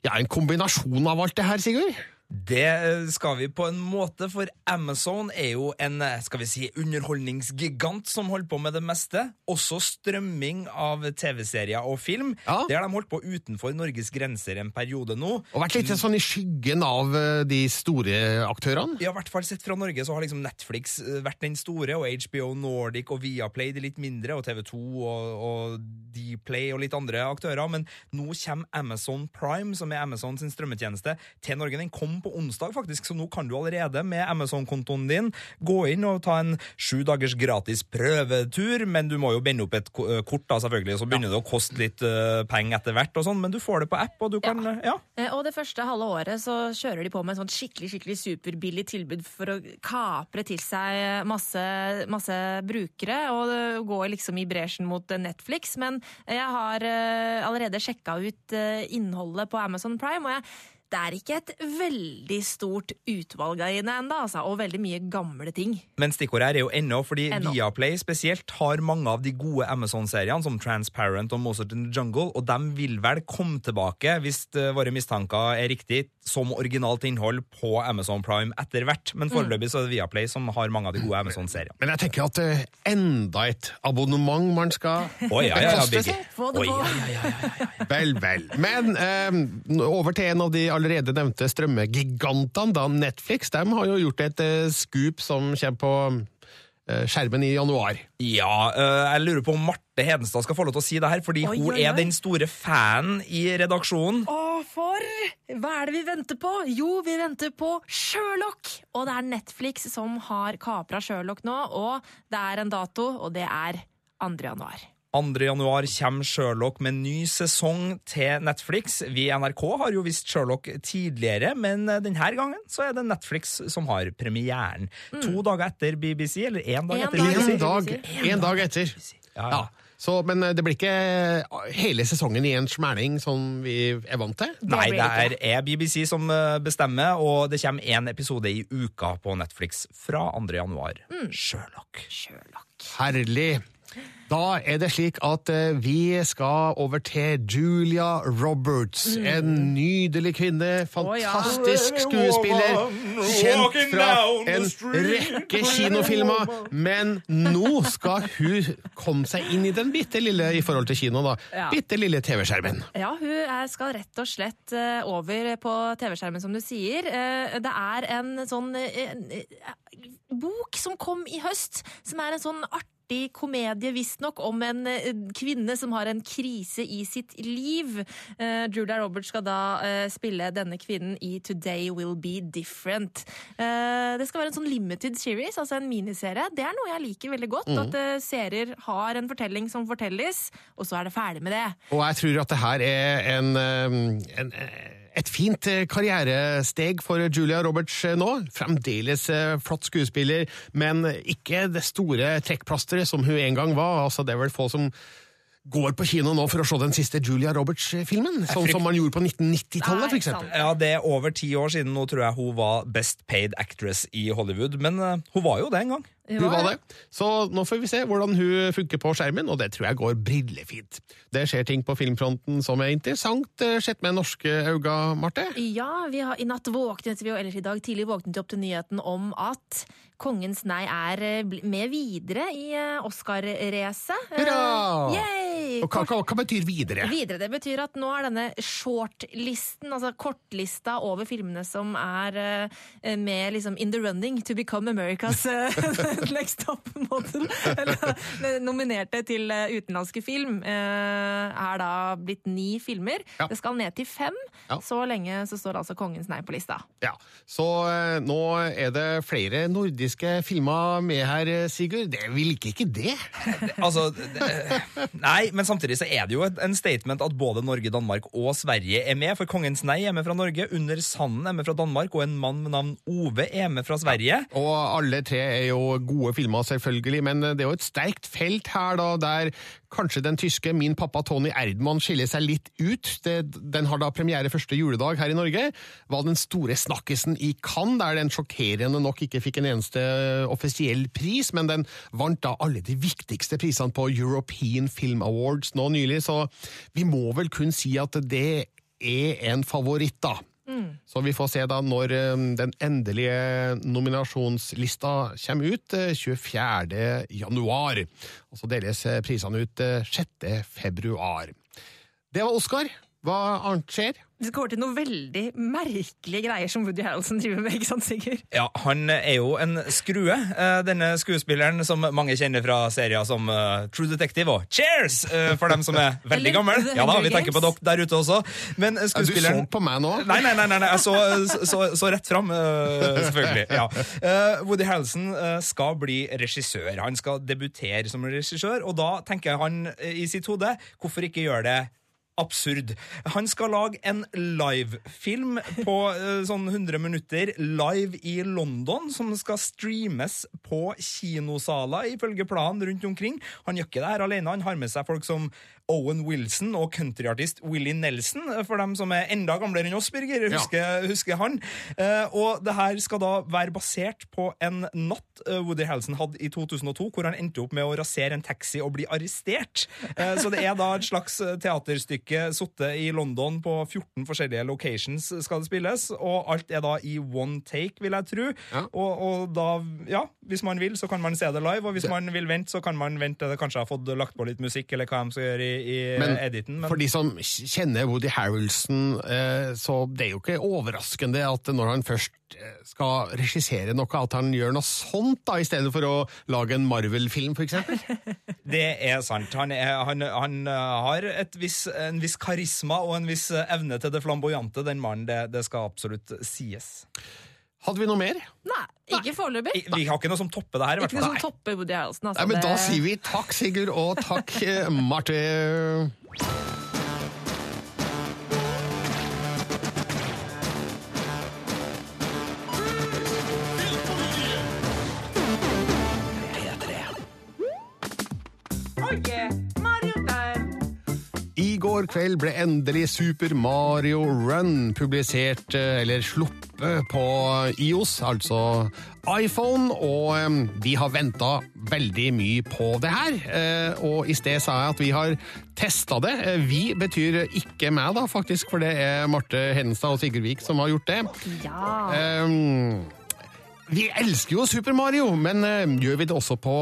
ja, en kombinasjon av alt det her, Sigurd? Det skal vi på en måte, for Amazon er jo en skal vi si, underholdningsgigant som holder på med det meste. Også strømming av TV-serier og film. Det har de holdt på utenfor Norges grenser en periode nå. Og vært litt sånn i skyggen av eh, de store aktørene? Ja, i hvert fall sett fra Norge så har liksom Netflix eh, vært den store, og HBO Nordic og Viaplay de litt mindre, og TV2 og, og Dplay og litt andre aktører. Men nå kommer Amazon Prime, som er Amazon sin strømmetjeneste, til Norge. Den kom på onsdag, faktisk, så nå kan du allerede med Amazon-kontoen din gå inn og ta en sju dagers gratis prøvetur, men du må jo binde opp et eh, kort, da, selvfølgelig, så begynner det å koste litt uh, penger etter hvert, og sånn, men du får det på app, og du kan ja. ja. Eh, Og det første halve året så kjører de på med et sånt skikkelig skikkelig superbillig tilbud for å kapre til seg masse, masse brukere og det går liksom i bresjen mot eh, Netflix. Men jeg har uh, allerede sjekka ut uh, innholdet på Amazon Prime, og jeg det er ikke et veldig stort utvalg der inne ennå, altså, og veldig mye gamle ting. Men stikkordet her er jo ennå, fordi Ennå. Viaplay spesielt har mange av de gode Amazon-seriene, som Transparent og Mozart in the Jungle, og de vil vel komme tilbake, hvis eh, våre mistanker er riktig, som originalt innhold på Amazon Prime etter hvert. Men foreløpig så er det Viaplay som har mange av de gode Amazon-seriene. Men jeg tenker at uh, enda et abonnement man skal oh, ja, ja, ja, bekoste oh, på. ja, Vel, vel. Men uh, over til en av de allerede nevnte strømmegigantene, da Netflix. De har jo gjort et uh, scoop som kommer på eh, skjermen i januar. Ja, jeg lurer på om Marte Hedenstad skal få lov til å si det her, fordi Oi, hun oi, oi. er den store fanen i redaksjonen. Å, for Hva er det vi venter på? Jo, vi venter på Sherlock! Og det er Netflix som har kapra Sherlock nå, og det er en dato, og det er 2. januar. 2. januar kommer Sherlock med ny sesong til Netflix. Vi i NRK har jo visst Sherlock tidligere, men denne gangen så er det Netflix som har premieren. To dager etter BBC, eller én dag En etter dag BBC. En dag, en dag etter. Ja, Ja. Så, men eh, det blir ikke hele sesongen i en smæling som vi er vant til? Nei, det er, BBC som eh, bestemmer, og det kommer én episode i uka på Netflix fra 2. januar. Sherlock. Herlig. Da er det slik at eh, vi skal over til Julia Roberts. En nydelig kvinne, fantastisk skuespiller, kjent fra en rekke kinofilmer. Men nå skal hun komme seg inn i den bitte lille i forhold til kino, da. Ja. Bitte lille TV-skjermen. Ja, hun er, skal rett og slett eh, over på TV-skjermen, som du sier. Eh, Det er en sånn eh, eh, bok som kom i høst, som er en sånn artig komedie, visstnok, om en eh, kvinne som har en krise i sitt liv. Uh, Julia Roberts skal da uh, spille denne kvinnen i Today Will Be Different. Uh, det skal være en sånn limited series, altså en miniserie. Det er noe jeg liker veldig godt. Mm. At serier har en fortelling som fortelles, og så er det ferdig med det. Og jeg tror at det her er en, en, en et fint eh, karrieresteg for Julia Roberts eh, nå. Fremdeles eh, flott skuespiller, men ikke det store trekkplasteret som hun en gang var. Altså, det er vel få som går på kino nå for å se den siste Julia Roberts-filmen. Sånn som man gjorde på 1990-tallet, f.eks. Ja, Det er over ti år siden nå tror jeg hun var Best Paid Actress i Hollywood. Men hun var jo det en gang. Hun var det. Så nå får vi se hvordan hun funker på skjermen, og det tror jeg går brillefint. Det skjer ting på filmfronten som er interessant, eh, sett med norske øyne, Marte. Ja, vi har, i natt våknet vi, eller i dag tidlig våknet vi opp til nyheten om at Kongens nei er eh, med videre i eh, Oscar-racet. Hurra! Yay! Og hva, hva, hva betyr videre? Videre, Det betyr at nå er denne shortlisten, altså kortlista over filmene som er med liksom in the running to become America's [LAUGHS] [LAUGHS] next top model, eller nominerte til eh, utenlandske film, eh, er da blitt ni filmer. Det skal ned til fem. Ja. Så lenge så står altså Kongens nei på lista. Ja, Så eh, nå er det flere nordiske filmer med her, Sigurd. Det vil ikke ikke det? [LAUGHS] Altså, det, nei, men samtidig så er det jo en statement at både Norge, Danmark og Sverige er med. For Kongens nei er med fra Norge, Under sanden er med fra Danmark, og en mann med navn Ove er med fra Sverige. Og alle tre er jo gode filmer, selvfølgelig, men det er jo et sterkt felt her, da, der kanskje den tyske Min pappa Tony Erdmann skiller seg litt ut. Det, den har da premiere første juledag her i Norge. Var den store snakkisen i Cannes, der den sjokkerende nok ikke fikk en eneste offisiell pris, men den vant da alle de viktigste prisene på European Film Awards nå nylig, så vi må vel kun si at det er en favoritt, da. Så vi får se da når eh, den endelige nominasjonslista kommer ut eh, 24. januar. Og så deles eh, prisene ut eh, 6. februar. Det var Oscar. Hva annet skjer? Vi skal over til noen veldig merkelige greier som Woody Harroldson driver med, ikke sant, Sigurd? Ja, Han er jo en skrue, eh, denne skuespilleren som mange kjenner fra serier som eh, True Detective og Cheers, eh, for dem som er [LAUGHS] veldig gamle. Ja da, vi tenker på dere der ute også. Men skuespilleren... Du så på meg nå? Nei, nei, nei, nei, nei. jeg så, så, så rett fram, eh, selvfølgelig. Ja. Eh, Woody Harrelson eh, skal bli regissør. Han skal debutere som regissør, og da tenker han i sitt hode hvorfor ikke gjøre det absurd. Han skal lage en livefilm på eh, sånn 100 minutter live i London, som skal streames på kinosaler, ifølge planen rundt omkring. Han gjør ikke det her alene, han har med seg folk som Owen Wilson og countryartist Willie Nelson, eh, for dem som er enda gamlere enn oss, Birger. Husker, husker han. Eh, og det her skal da være basert på en natt eh, Woody Harrelson hadde i 2002, hvor han endte opp med å rasere en taxi og bli arrestert. Så det er da et slags teaterstykke sittet i London på 14 forskjellige locations skal det spilles, og alt er da i one take, vil jeg tro. Og, og da, ja, hvis man vil, så kan man se det live, og hvis man vil vente, så kan man vente til det kanskje har fått lagt på litt musikk, eller hva de skal gjøre i, i Men, editen. for de som kjenner Woody Harrelson, eh, så det er jo ikke overraskende at når han først eh, skal regissere noe, at han gjør noe sånt, da, i stedet for å lage en Marvel-film, eksempel. [LAUGHS] Det er sant. Han, er, han, han uh, har et viss, en viss karisma og en viss evne til det flamboyante, den mannen. Det, det skal absolutt sies. Hadde vi noe mer? Nei, ikke foreløpig. Vi har ikke noe som topper det her. Ikke noe som topper Woody Harrelson. Altså. Nei, men Da sier vi takk, Sigurd, og takk, [LAUGHS] eh, Marte. I går kveld ble endelig Super Mario Run publisert, eh, eller sluppet på IOS, altså iPhone, og vi har venta veldig mye på det her. Eh, Og i sted sa jeg at vi har testa det. Eh, Vi betyr ikke meg, da, faktisk, for det er Marte Hennestad og Sigurd Vik som har gjort det. Ja. Um, vi elsker jo Super Mario, men eh, gjør vi det også på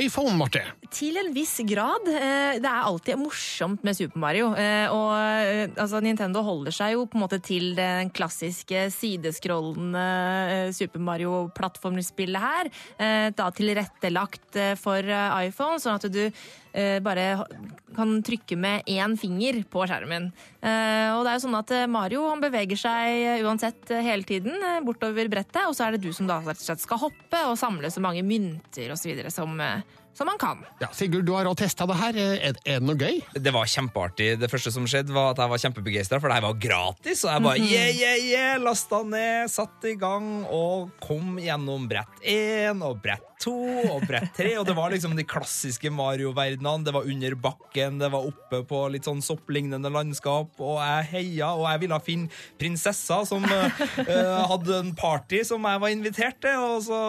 iPhone, Marte? Til en viss grad. Eh, Det er alltid morsomt med Super Mario. eh, Og eh, altså, Nintendo holder seg jo på en måte til den klassiske sideskrollende Super Mario-plattformspillet her. Da tilrettelagt for iPhone, sånn at du bare kan trykke med én finger på skjermen. Og det er jo sånn at Mario han beveger seg uansett hele tiden bortover brettet, og så er det du som da skal hoppe og samle så mange mynter videre som, som man kan. Ja, Sigurd, du har også testa det her. Er, er det noe gøy? Det var kjempeartig. Det første som skjedde, var at jeg var kjempebegeistra, for det her var gratis. Og jeg bare Mhm. yeah, yeah, yeah, lasta ned, satte i gang og kom gjennom brett én og brett to og brett tre. Og det var liksom de klassiske Mario-verdenene. Det var under bakken, det var oppe på litt sånn sopplignende landskap, og jeg heia, og jeg ville finne prinsessa som eh, hadde en party som jeg var invitert til, og så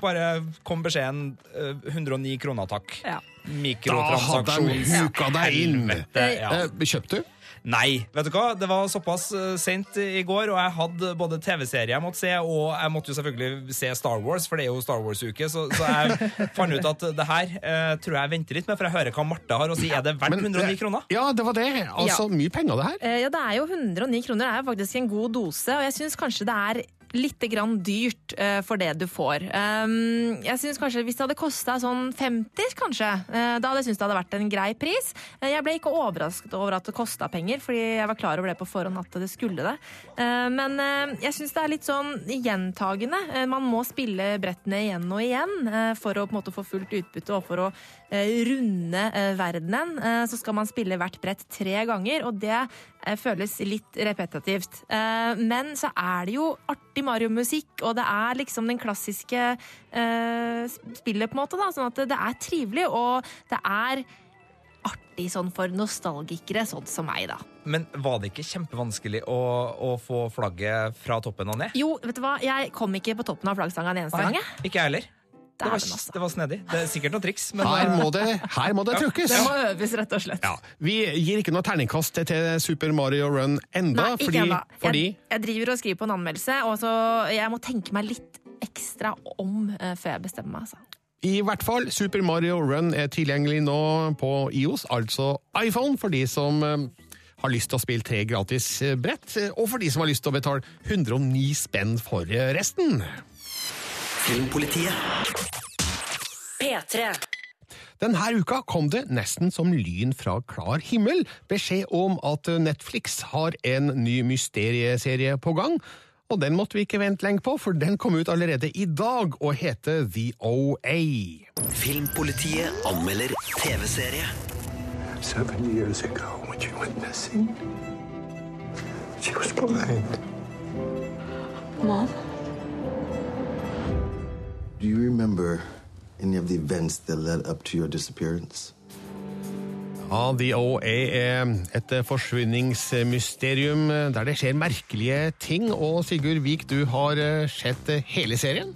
bare kom beskjeden eh, 109 kroner, takk. mikrotransaksjon Da hadde de huka deg inn. Ja. Eh, Kjøpte du? Nei, vet du hva? det var såpass uh, sent i går, og jeg hadde både TV-serie jeg måtte se, og jeg måtte jo selvfølgelig se Star Wars, for det er jo Star Wars-uke, så, så jeg [LAUGHS] fant ut at det her eh, tror jeg venter litt med, for jeg hører hva Martha har å si. Er det verdt 109 kroner? Ja, det var det. Altså, Ja. mye penger, det her. Eh, Ja, det er jo 109 kroner. Det er jo faktisk en god dose, og jeg syns kanskje det er litt grann dyrt uh, for det du får. Um, jeg synes kanskje Hvis det hadde kosta sånn 50, kanskje, uh, da hadde jeg syntes det hadde vært en grei pris. Uh, jeg ble ikke overrasket over at det kosta penger, fordi jeg var klar over det på forhånd at det skulle det. Men jeg syns det er litt sånn gjentagende. Man må spille brettene igjen og igjen for å på en måte få fullt utbytte og for å runde eh, verdenen. Eh, så skal man spille hvert brett tre ganger, og det eh, føles litt repetitivt. Eh, men så er det jo artig Mario-musikk, og det er liksom den klassiske eh, spillet, på en måte. da, Sånn at det, er trivelig, og det er artig sånn for nostalgikere, sånn som meg, da. Men var det ikke kjempevanskelig å, å få flagget fra toppen og ned? Jo, vet du hva, jeg kom ikke på toppen av flaggstanga en eneste gang, jeg. Ikke jeg heller. Det var, altså. det var snedig. Det er sikkert noen triks. Men Her må det, [LAUGHS] her må det trykkes! trukkes. Det må øves, rett og slett. Ja, Vi gir ikke noe terningkast til Super Mario Run enda, Nei, ikke enda. ennå. fordi Jeg, jeg driver og skriver på en anmeldelse, og så jeg må tenke meg litt ekstra om uh, før jeg bestemmer meg. Altså. i hvert fall Super Mario Run er tilgjengelig nå på IOS, altså iPhone, for de som eh, har lyst til å spille tre gratis eh, brett, og for de som har lyst til å betale 109 spenn for resten. Filmpolitiet. P3. Denne uka kom det nesten som lyn fra klar himmel beskjed om at Netflix har en ny mysterieserie på gang. Og den måtte vi ikke vente lenge på, for den kom ut allerede i dag og heter The OA. Filmpolitiet anmelder TV-serie. Seven years ago, when she went missing, she was blind. Mom? Do you remember any of the events that led up to your disappearance? Ja, The OA er et forsvinningsmysterium der det skjer merkelige ting. Og Sigurd Vik, du har eh, sett hele serien?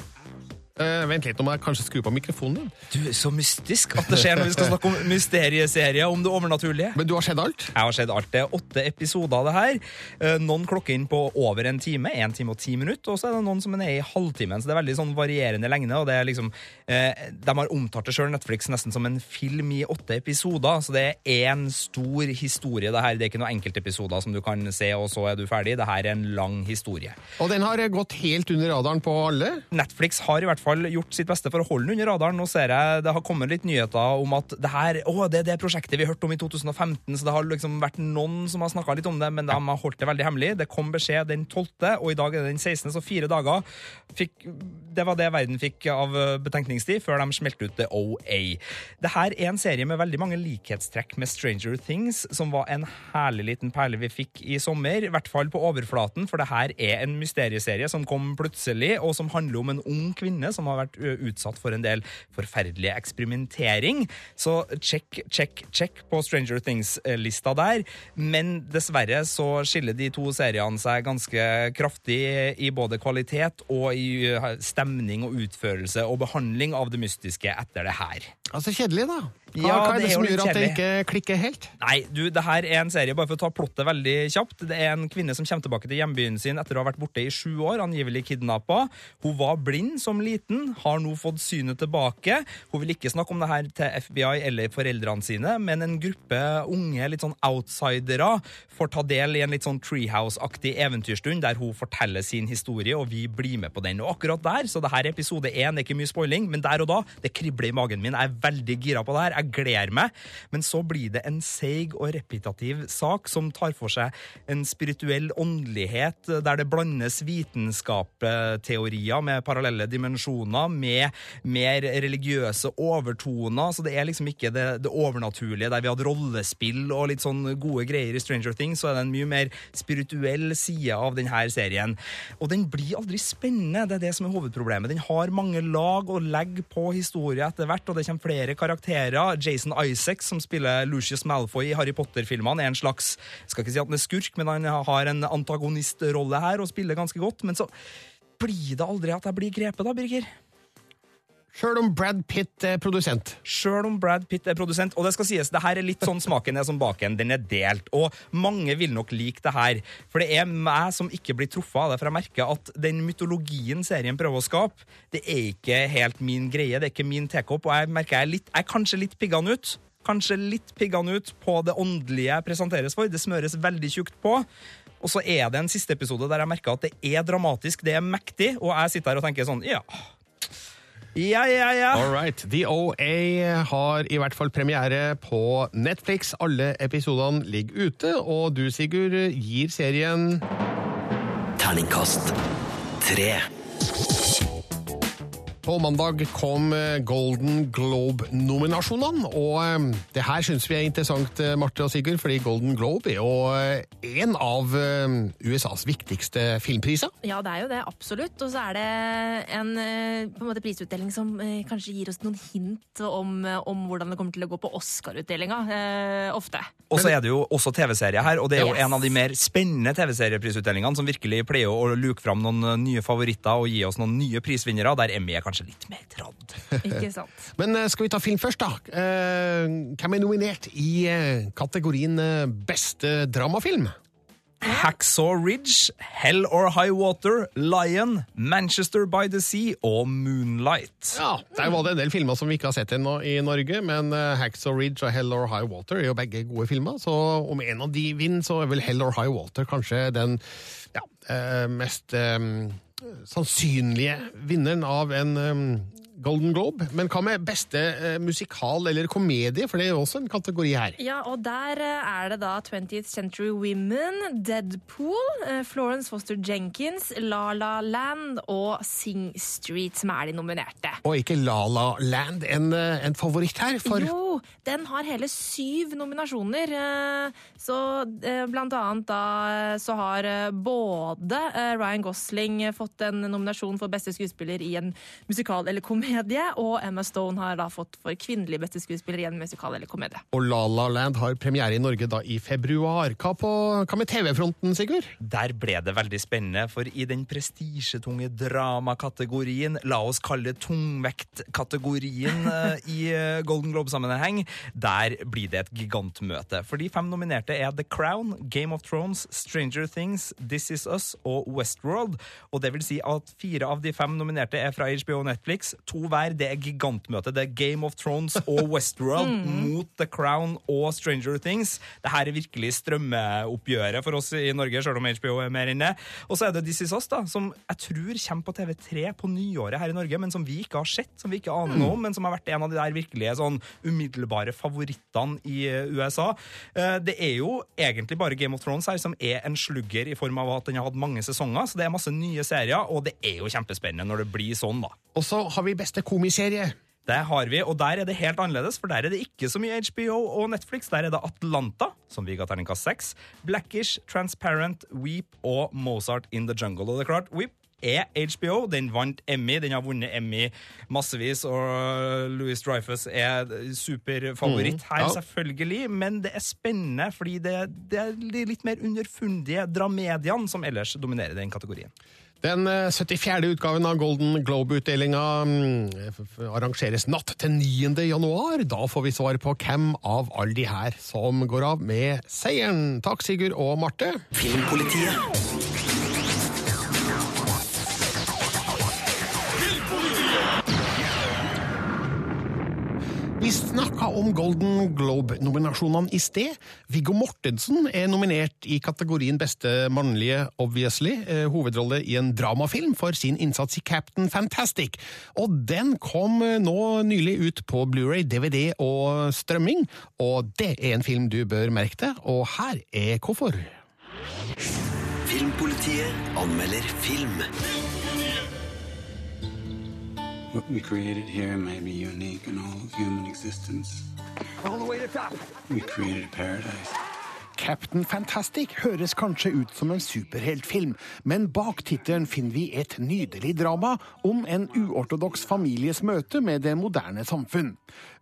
Eh, vent litt, nå må jeg kanskje skru på mikrofonen din. Du, Så mystisk at det skjer når vi skal snakke om mysterieserier, om det overnaturlige. Men du har sett alt? Jeg har sett alt. Det er åtte episoder av det her. Uh, Noen klokker inn på over en time, en time og ti minutter, og så er det noen som er nede i halvtimen. Så det er veldig sånn varierende lengde, og det er liksom uh, De har omtalt det sjøl, Netflix, nesten som en film i åtte episoder, så det er én stor historie, det her. Det er ikke noen enkeltepisoder som du kan se, og så er du ferdig. Det her er en lang historie. Og den har gått helt under radaren på alle? Netflix har i hvert fall gjort sitt beste for å holde den under radaren. Nå ser jeg det har kommet litt nyheter om at det her, å, det er det prosjektet vi hørte om i 2015, så det har liksom vært noen som har snakka litt om det, men de har holdt det veldig hemmelig. Det kom beskjed den 12., og i dag er det den 16., så fire dager. Fikk, det var det verden fikk av betenkningstid før de smelte ut The OA. Det her er en serie med veldig mange likhetstrekk med Stranger Things, som var en herlig liten perle vi fikk i sommer, i hvert fall på overflaten, for det her er en mysterieserie som kom plutselig, og som handler om en ung kvinne som har vært utsatt for en del forferdelig eksperimentering. Så check, check, check på Stranger Things-lista der. Men dessverre så skiller de to seriene seg ganske kraftig i både kvalitet og i stemning og utførelse og behandling av det mystiske etter det her. Altså kjedelig, da. Hva, Ja, hva er det det, som gjør at det ikke klikker helt? Nei, du, det her er en serie, bare for å ta plottet veldig kjapt. Det er en kvinne som kommer tilbake til hjembyen sin etter å ha vært borte i sju år, angivelig kidnappa. Hun var blind som liten, har nå fått synet tilbake. Hun vil ikke snakke om det her til FBI eller foreldrene sine, men en gruppe unge, litt sånn outsidere får ta del i en litt sånn Treehouse-aktig eventyrstund der hun forteller sin historie, og vi blir med på den. Og akkurat der, så det her er episode én, det er ikke mye spoiling, men der og da, det kribler i magen min. Jeg er veldig gira på det her. Jeg gleder meg. Men så blir det en seig og repetitiv sak som tar for seg en spirituell åndelighet der det blandes vitenskapsteorier med parallelle dimensjoner, med mer religiøse overtoner. Så det er liksom ikke det, det overnaturlige der vi hadde rollespill og litt sånn gode greier i Stranger Things, så er det en mye mer spirituell side av denne serien. Og den blir aldri spennende, det er det som er hovedproblemet. Den har mange lag og legg på historie etter hvert, og det kommer flere karakterer. Jason Isaacs, som spiller Lucius Malfoy i Harry Potter-filmene, er en slags Jeg skal ikke si at han er skurk, men han har en antagonistrolle her og spiller ganske godt. Men så blir det aldri at jeg blir grepet, da, Birger. Sjøl om Brad Pitt er produsent. Sjøl om Brad Pitt er produsent. Og det skal sies, det her er litt sånn smaken er som baken. Den er delt. Og mange vil nok like det her. For det er meg som ikke blir truffet av det. For jeg merker at den mytologien serien prøver å skape, det er ikke helt min greie. Det er ikke min tekopp. Og jeg merker jeg er, litt, jeg er kanskje litt piggende ut. Kanskje litt piggende ut på det åndelige jeg presenteres for. Det smøres veldig tjukt på. Og så er det en siste episode der jeg merker at det er dramatisk, det er mektig, og jeg sitter her og tenker sånn Ja. Ja, ja, ja. All right. The OA har i hvert fall premiere på Netflix. Alle episodene ligger ute, og du, Sigurd, gir serien Terningkast tre. På mandag kom eh, Golden Globe-nominasjonene, og eh, det her syns vi er interessant, eh, Marte og Sigurd, fordi Golden Globe er jo en av USAs viktigste filmpriser. Ja, det er jo det, absolutt. Og så er det en på en måte prisutdeling som kanskje gir oss noen hint om, om hvordan det kommer til å gå på Oscar-utdelinga, ofte. Og så er det jo også TV-serie her, og det er jo Yes. en av de mer spennende TV-serieprisutdelingene som virkelig pleier å luke fram noen nye favoritter og gi oss noen nye prisvinnere, der Emmy er kanskje litt mer tradd. [LAUGHS] Ikke sant? Men eh, skal vi ta film først, da? Eh, Hvem er nominert i eh, kategorien beste dramafilm? Hacksaw Ridge, Hell or High Water, Lion, Manchester by the Sea og Moonlight. Ja, Der var det en del filmer som vi ikke har sett ennå i Norge, men Hacksaw Ridge og Hell or High Water er jo begge gode filmer, så om en av de vinner, så er vel Hell or High Water kanskje den ja, mest sannsynlige vinneren av en eh, Golden Globe. Men hva med beste eh, musikal eller komedie, for det er jo også en kategori her. Ja, og der eh, er det da 20th Century Women, Deadpool, eh, Florence Foster Jenkins, La La Land og Sing Street som er de nominerte. Og ikke La La Land en, eh, en favoritt her, for Jo, den har hele syv nominasjoner. Så blant annet da så har både Ryan Gosling fått en nominasjon for beste skuespiller i en musikal eller komedie, og Emma Stone har da fått for kvinnelig beste skuespiller i en musikal eller komedie. Og La La Land har premiere i Norge da i februar. Hva, på, hva med TV-fronten, Sigurd? Der ble det veldig spennende, for i den prestisjetunge dramakategorien, la oss kalle det tungvektkategorien [LAUGHS] eh, i eh, Golden Globe-sammenheng, der blir det et gigantmøte. For de fem nominerte er The Crown, Game of Thrones, Stranger Things, This Is Us og Westworld. Og det vil si at fire av de fem nominerte er fra HBO og Netflix. To hver, det er gigantmøte. Det er Game of Thrones og Westworld [LAUGHS] mot The Crown og Stranger Things. Det her er virkelig strømmeoppgjøret for oss i Norge, selv om HBO er mer inne. Og så er det This Is Us, da, som jeg tror kommer på TV3 på nyåret her i Norge, men som vi ikke har sett, som vi ikke aner noe om, men som har vært en av de der virkelige sånn umiddelbare favorittene i eh, USA. Eh, Det er jo egentlig bare Game of Thrones her som er en slugger i form av at den har hatt mange sesonger, så det er masse nye serier, og det er jo kjempespennende når det blir sånn, da. Og så har vi beste komiserie. Det har vi, og der er det helt annerledes, for der er det ikke så mye HBO og Netflix. Der er det Atlanta, som vi ga terningkast seks, Blackish, Transparent, Weep og Mozart in the Jungle. Og det er klart, Weep er HBO. Den vant Emmy. Den har vunnet Emmy massevis, og Louis Dreyfus er superfavoritt Mm, her, ja. selvfølgelig. Men det er spennende, fordi det, det er de litt mer underfundige dramediene som ellers dominerer den kategorien. Den eh, 74. utgaven av Golden Globe-utdelinga mm, arrangeres natt til 9. januar. Da får vi svar på hvem av alle de her som går av med seieren. Takk, Sigurd og Marte. Filmpolitiet. Hvis snakka om Golden Globe-nominasjonene i sted. Viggo Mortensen er nominert i kategorien beste mannlige, obviously, eh, hovedrolle i en dramafilm for sin innsats i Captain Fantastic. Og den kom eh, nå nylig ut på Blu-ray, DVD og strømming, og det er en film du bør merke deg, og her er hvorfor. Filmpolitiet anmelder film. What we created here may be unique in all of human existence. All the way to the top. We created a paradise. Captain Fantastic høres kanskje ut som en superheltfilm, men bak tittelen finner vi et nydelig drama om en uortodoks families møte med det moderne samfunn.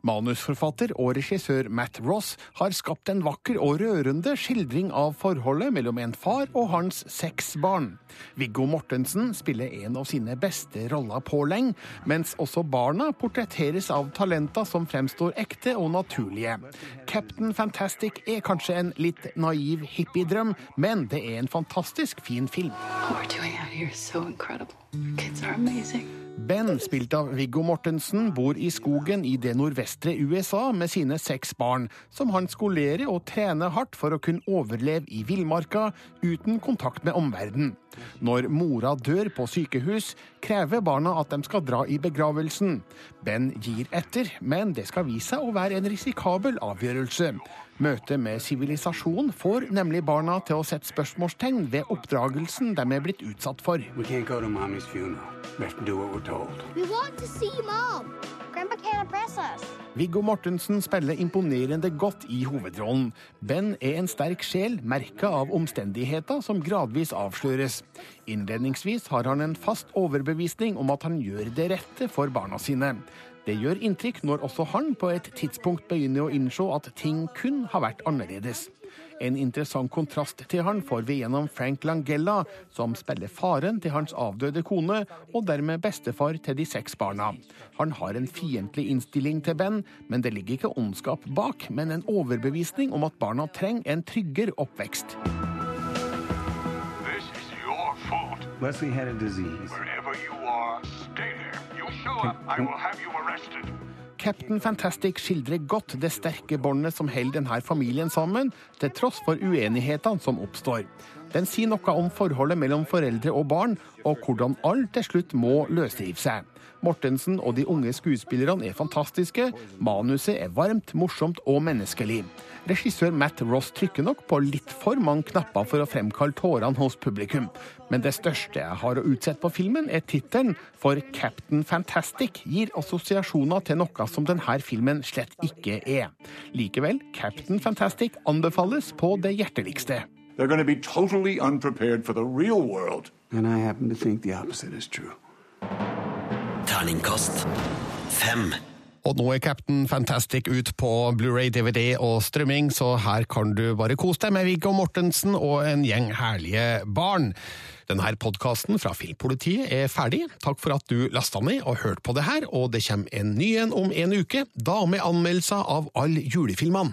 Manusforfatter og regissør Matt Ross har skapt en vakker og rørende skildring av forholdet mellom en far og hans seks barn. Viggo Mortensen spiller en av sine beste roller på lenge, mens også barna portretteres av talenter som fremstår ekte og naturlige. Captain Fantastic er kanskje en litt naiv hippiedrøm, men det er en fantastisk fin film. What we're doing out here is so incredible. Kids are amazing. Ben, spilt av Viggo Mortensen, bor i skogen i det nordvestre USA med sine seks barn, som han skolerer og trener hardt for å kunne overleve i villmarka uten kontakt med omverdenen. Når mora dør på sykehus, krever barna at de skal dra i begravelsen. Ben gir etter, men det skal vise seg å være en risikabel avgjørelse. Møtet med sivilisasjon får nemlig barna til å sette spørsmålstegn ved oppdragelsen de er blitt utsatt for. We can't go to mommy's funeral. We have to do what we're told. We want to see Mom. Grandpa can't impress us. Viggo Mortensen spiller imponerende godt i hovedrollen. Ben er en sterk sjel, merka av omstendigheter som gradvis avsløres. Innledningsvis har han en fast overbevisning om at han gjør det rette for barna sine. Det gjør inntrykk når også han på et tidspunkt begynner å innse at ting kun har vært annerledes. En interessant kontrast til han får vi gjennom Frank Langella, som spiller faren til hans avdøde kone, og dermed bestefar til de seks barna. Han har en fiendtlig innstilling til Ben, men det ligger ikke ondskap bak, men en overbevisning om at barna trenger en tryggere oppvekst. This is your fault. Leslie had a disease. Wherever you Captain Fantastic skildrer godt det sterke båndet som holder denne familien sammen, til tross for uenighetene som oppstår. Den sier noe om forholdet mellom foreldre og barn, og hvordan alle til slutt må løsrive seg. Mortensen og de unge skuespillerne er fantastiske, manuset er varmt, morsomt og menneskelig. Regissør Matt Ross trykker nok på litt for mange knapper for å fremkalle tårene hos publikum. Men det største jeg har å utsette på filmen, er tittelen, for Captain Fantastic gir assosiasjoner til noe som denne filmen slett ikke er. Likevel, Captain Fantastic anbefales på det hjerteligste. They're going to be totally unprepared for the real world. And I happen to think the opposite is true. Terningkast fem. Og nå er Captain Fantastic ut på Blu-ray, DVD og strømming, så her kan du bare kose deg med Viggo Mortensen og en gjeng herlige barn. Denne podkasten fra Filmpolitiet er ferdig. Takk for at du lasta ned og hørte på det her, og det kommer en ny en om en uke, da med anmeldelser av alle julefilmene.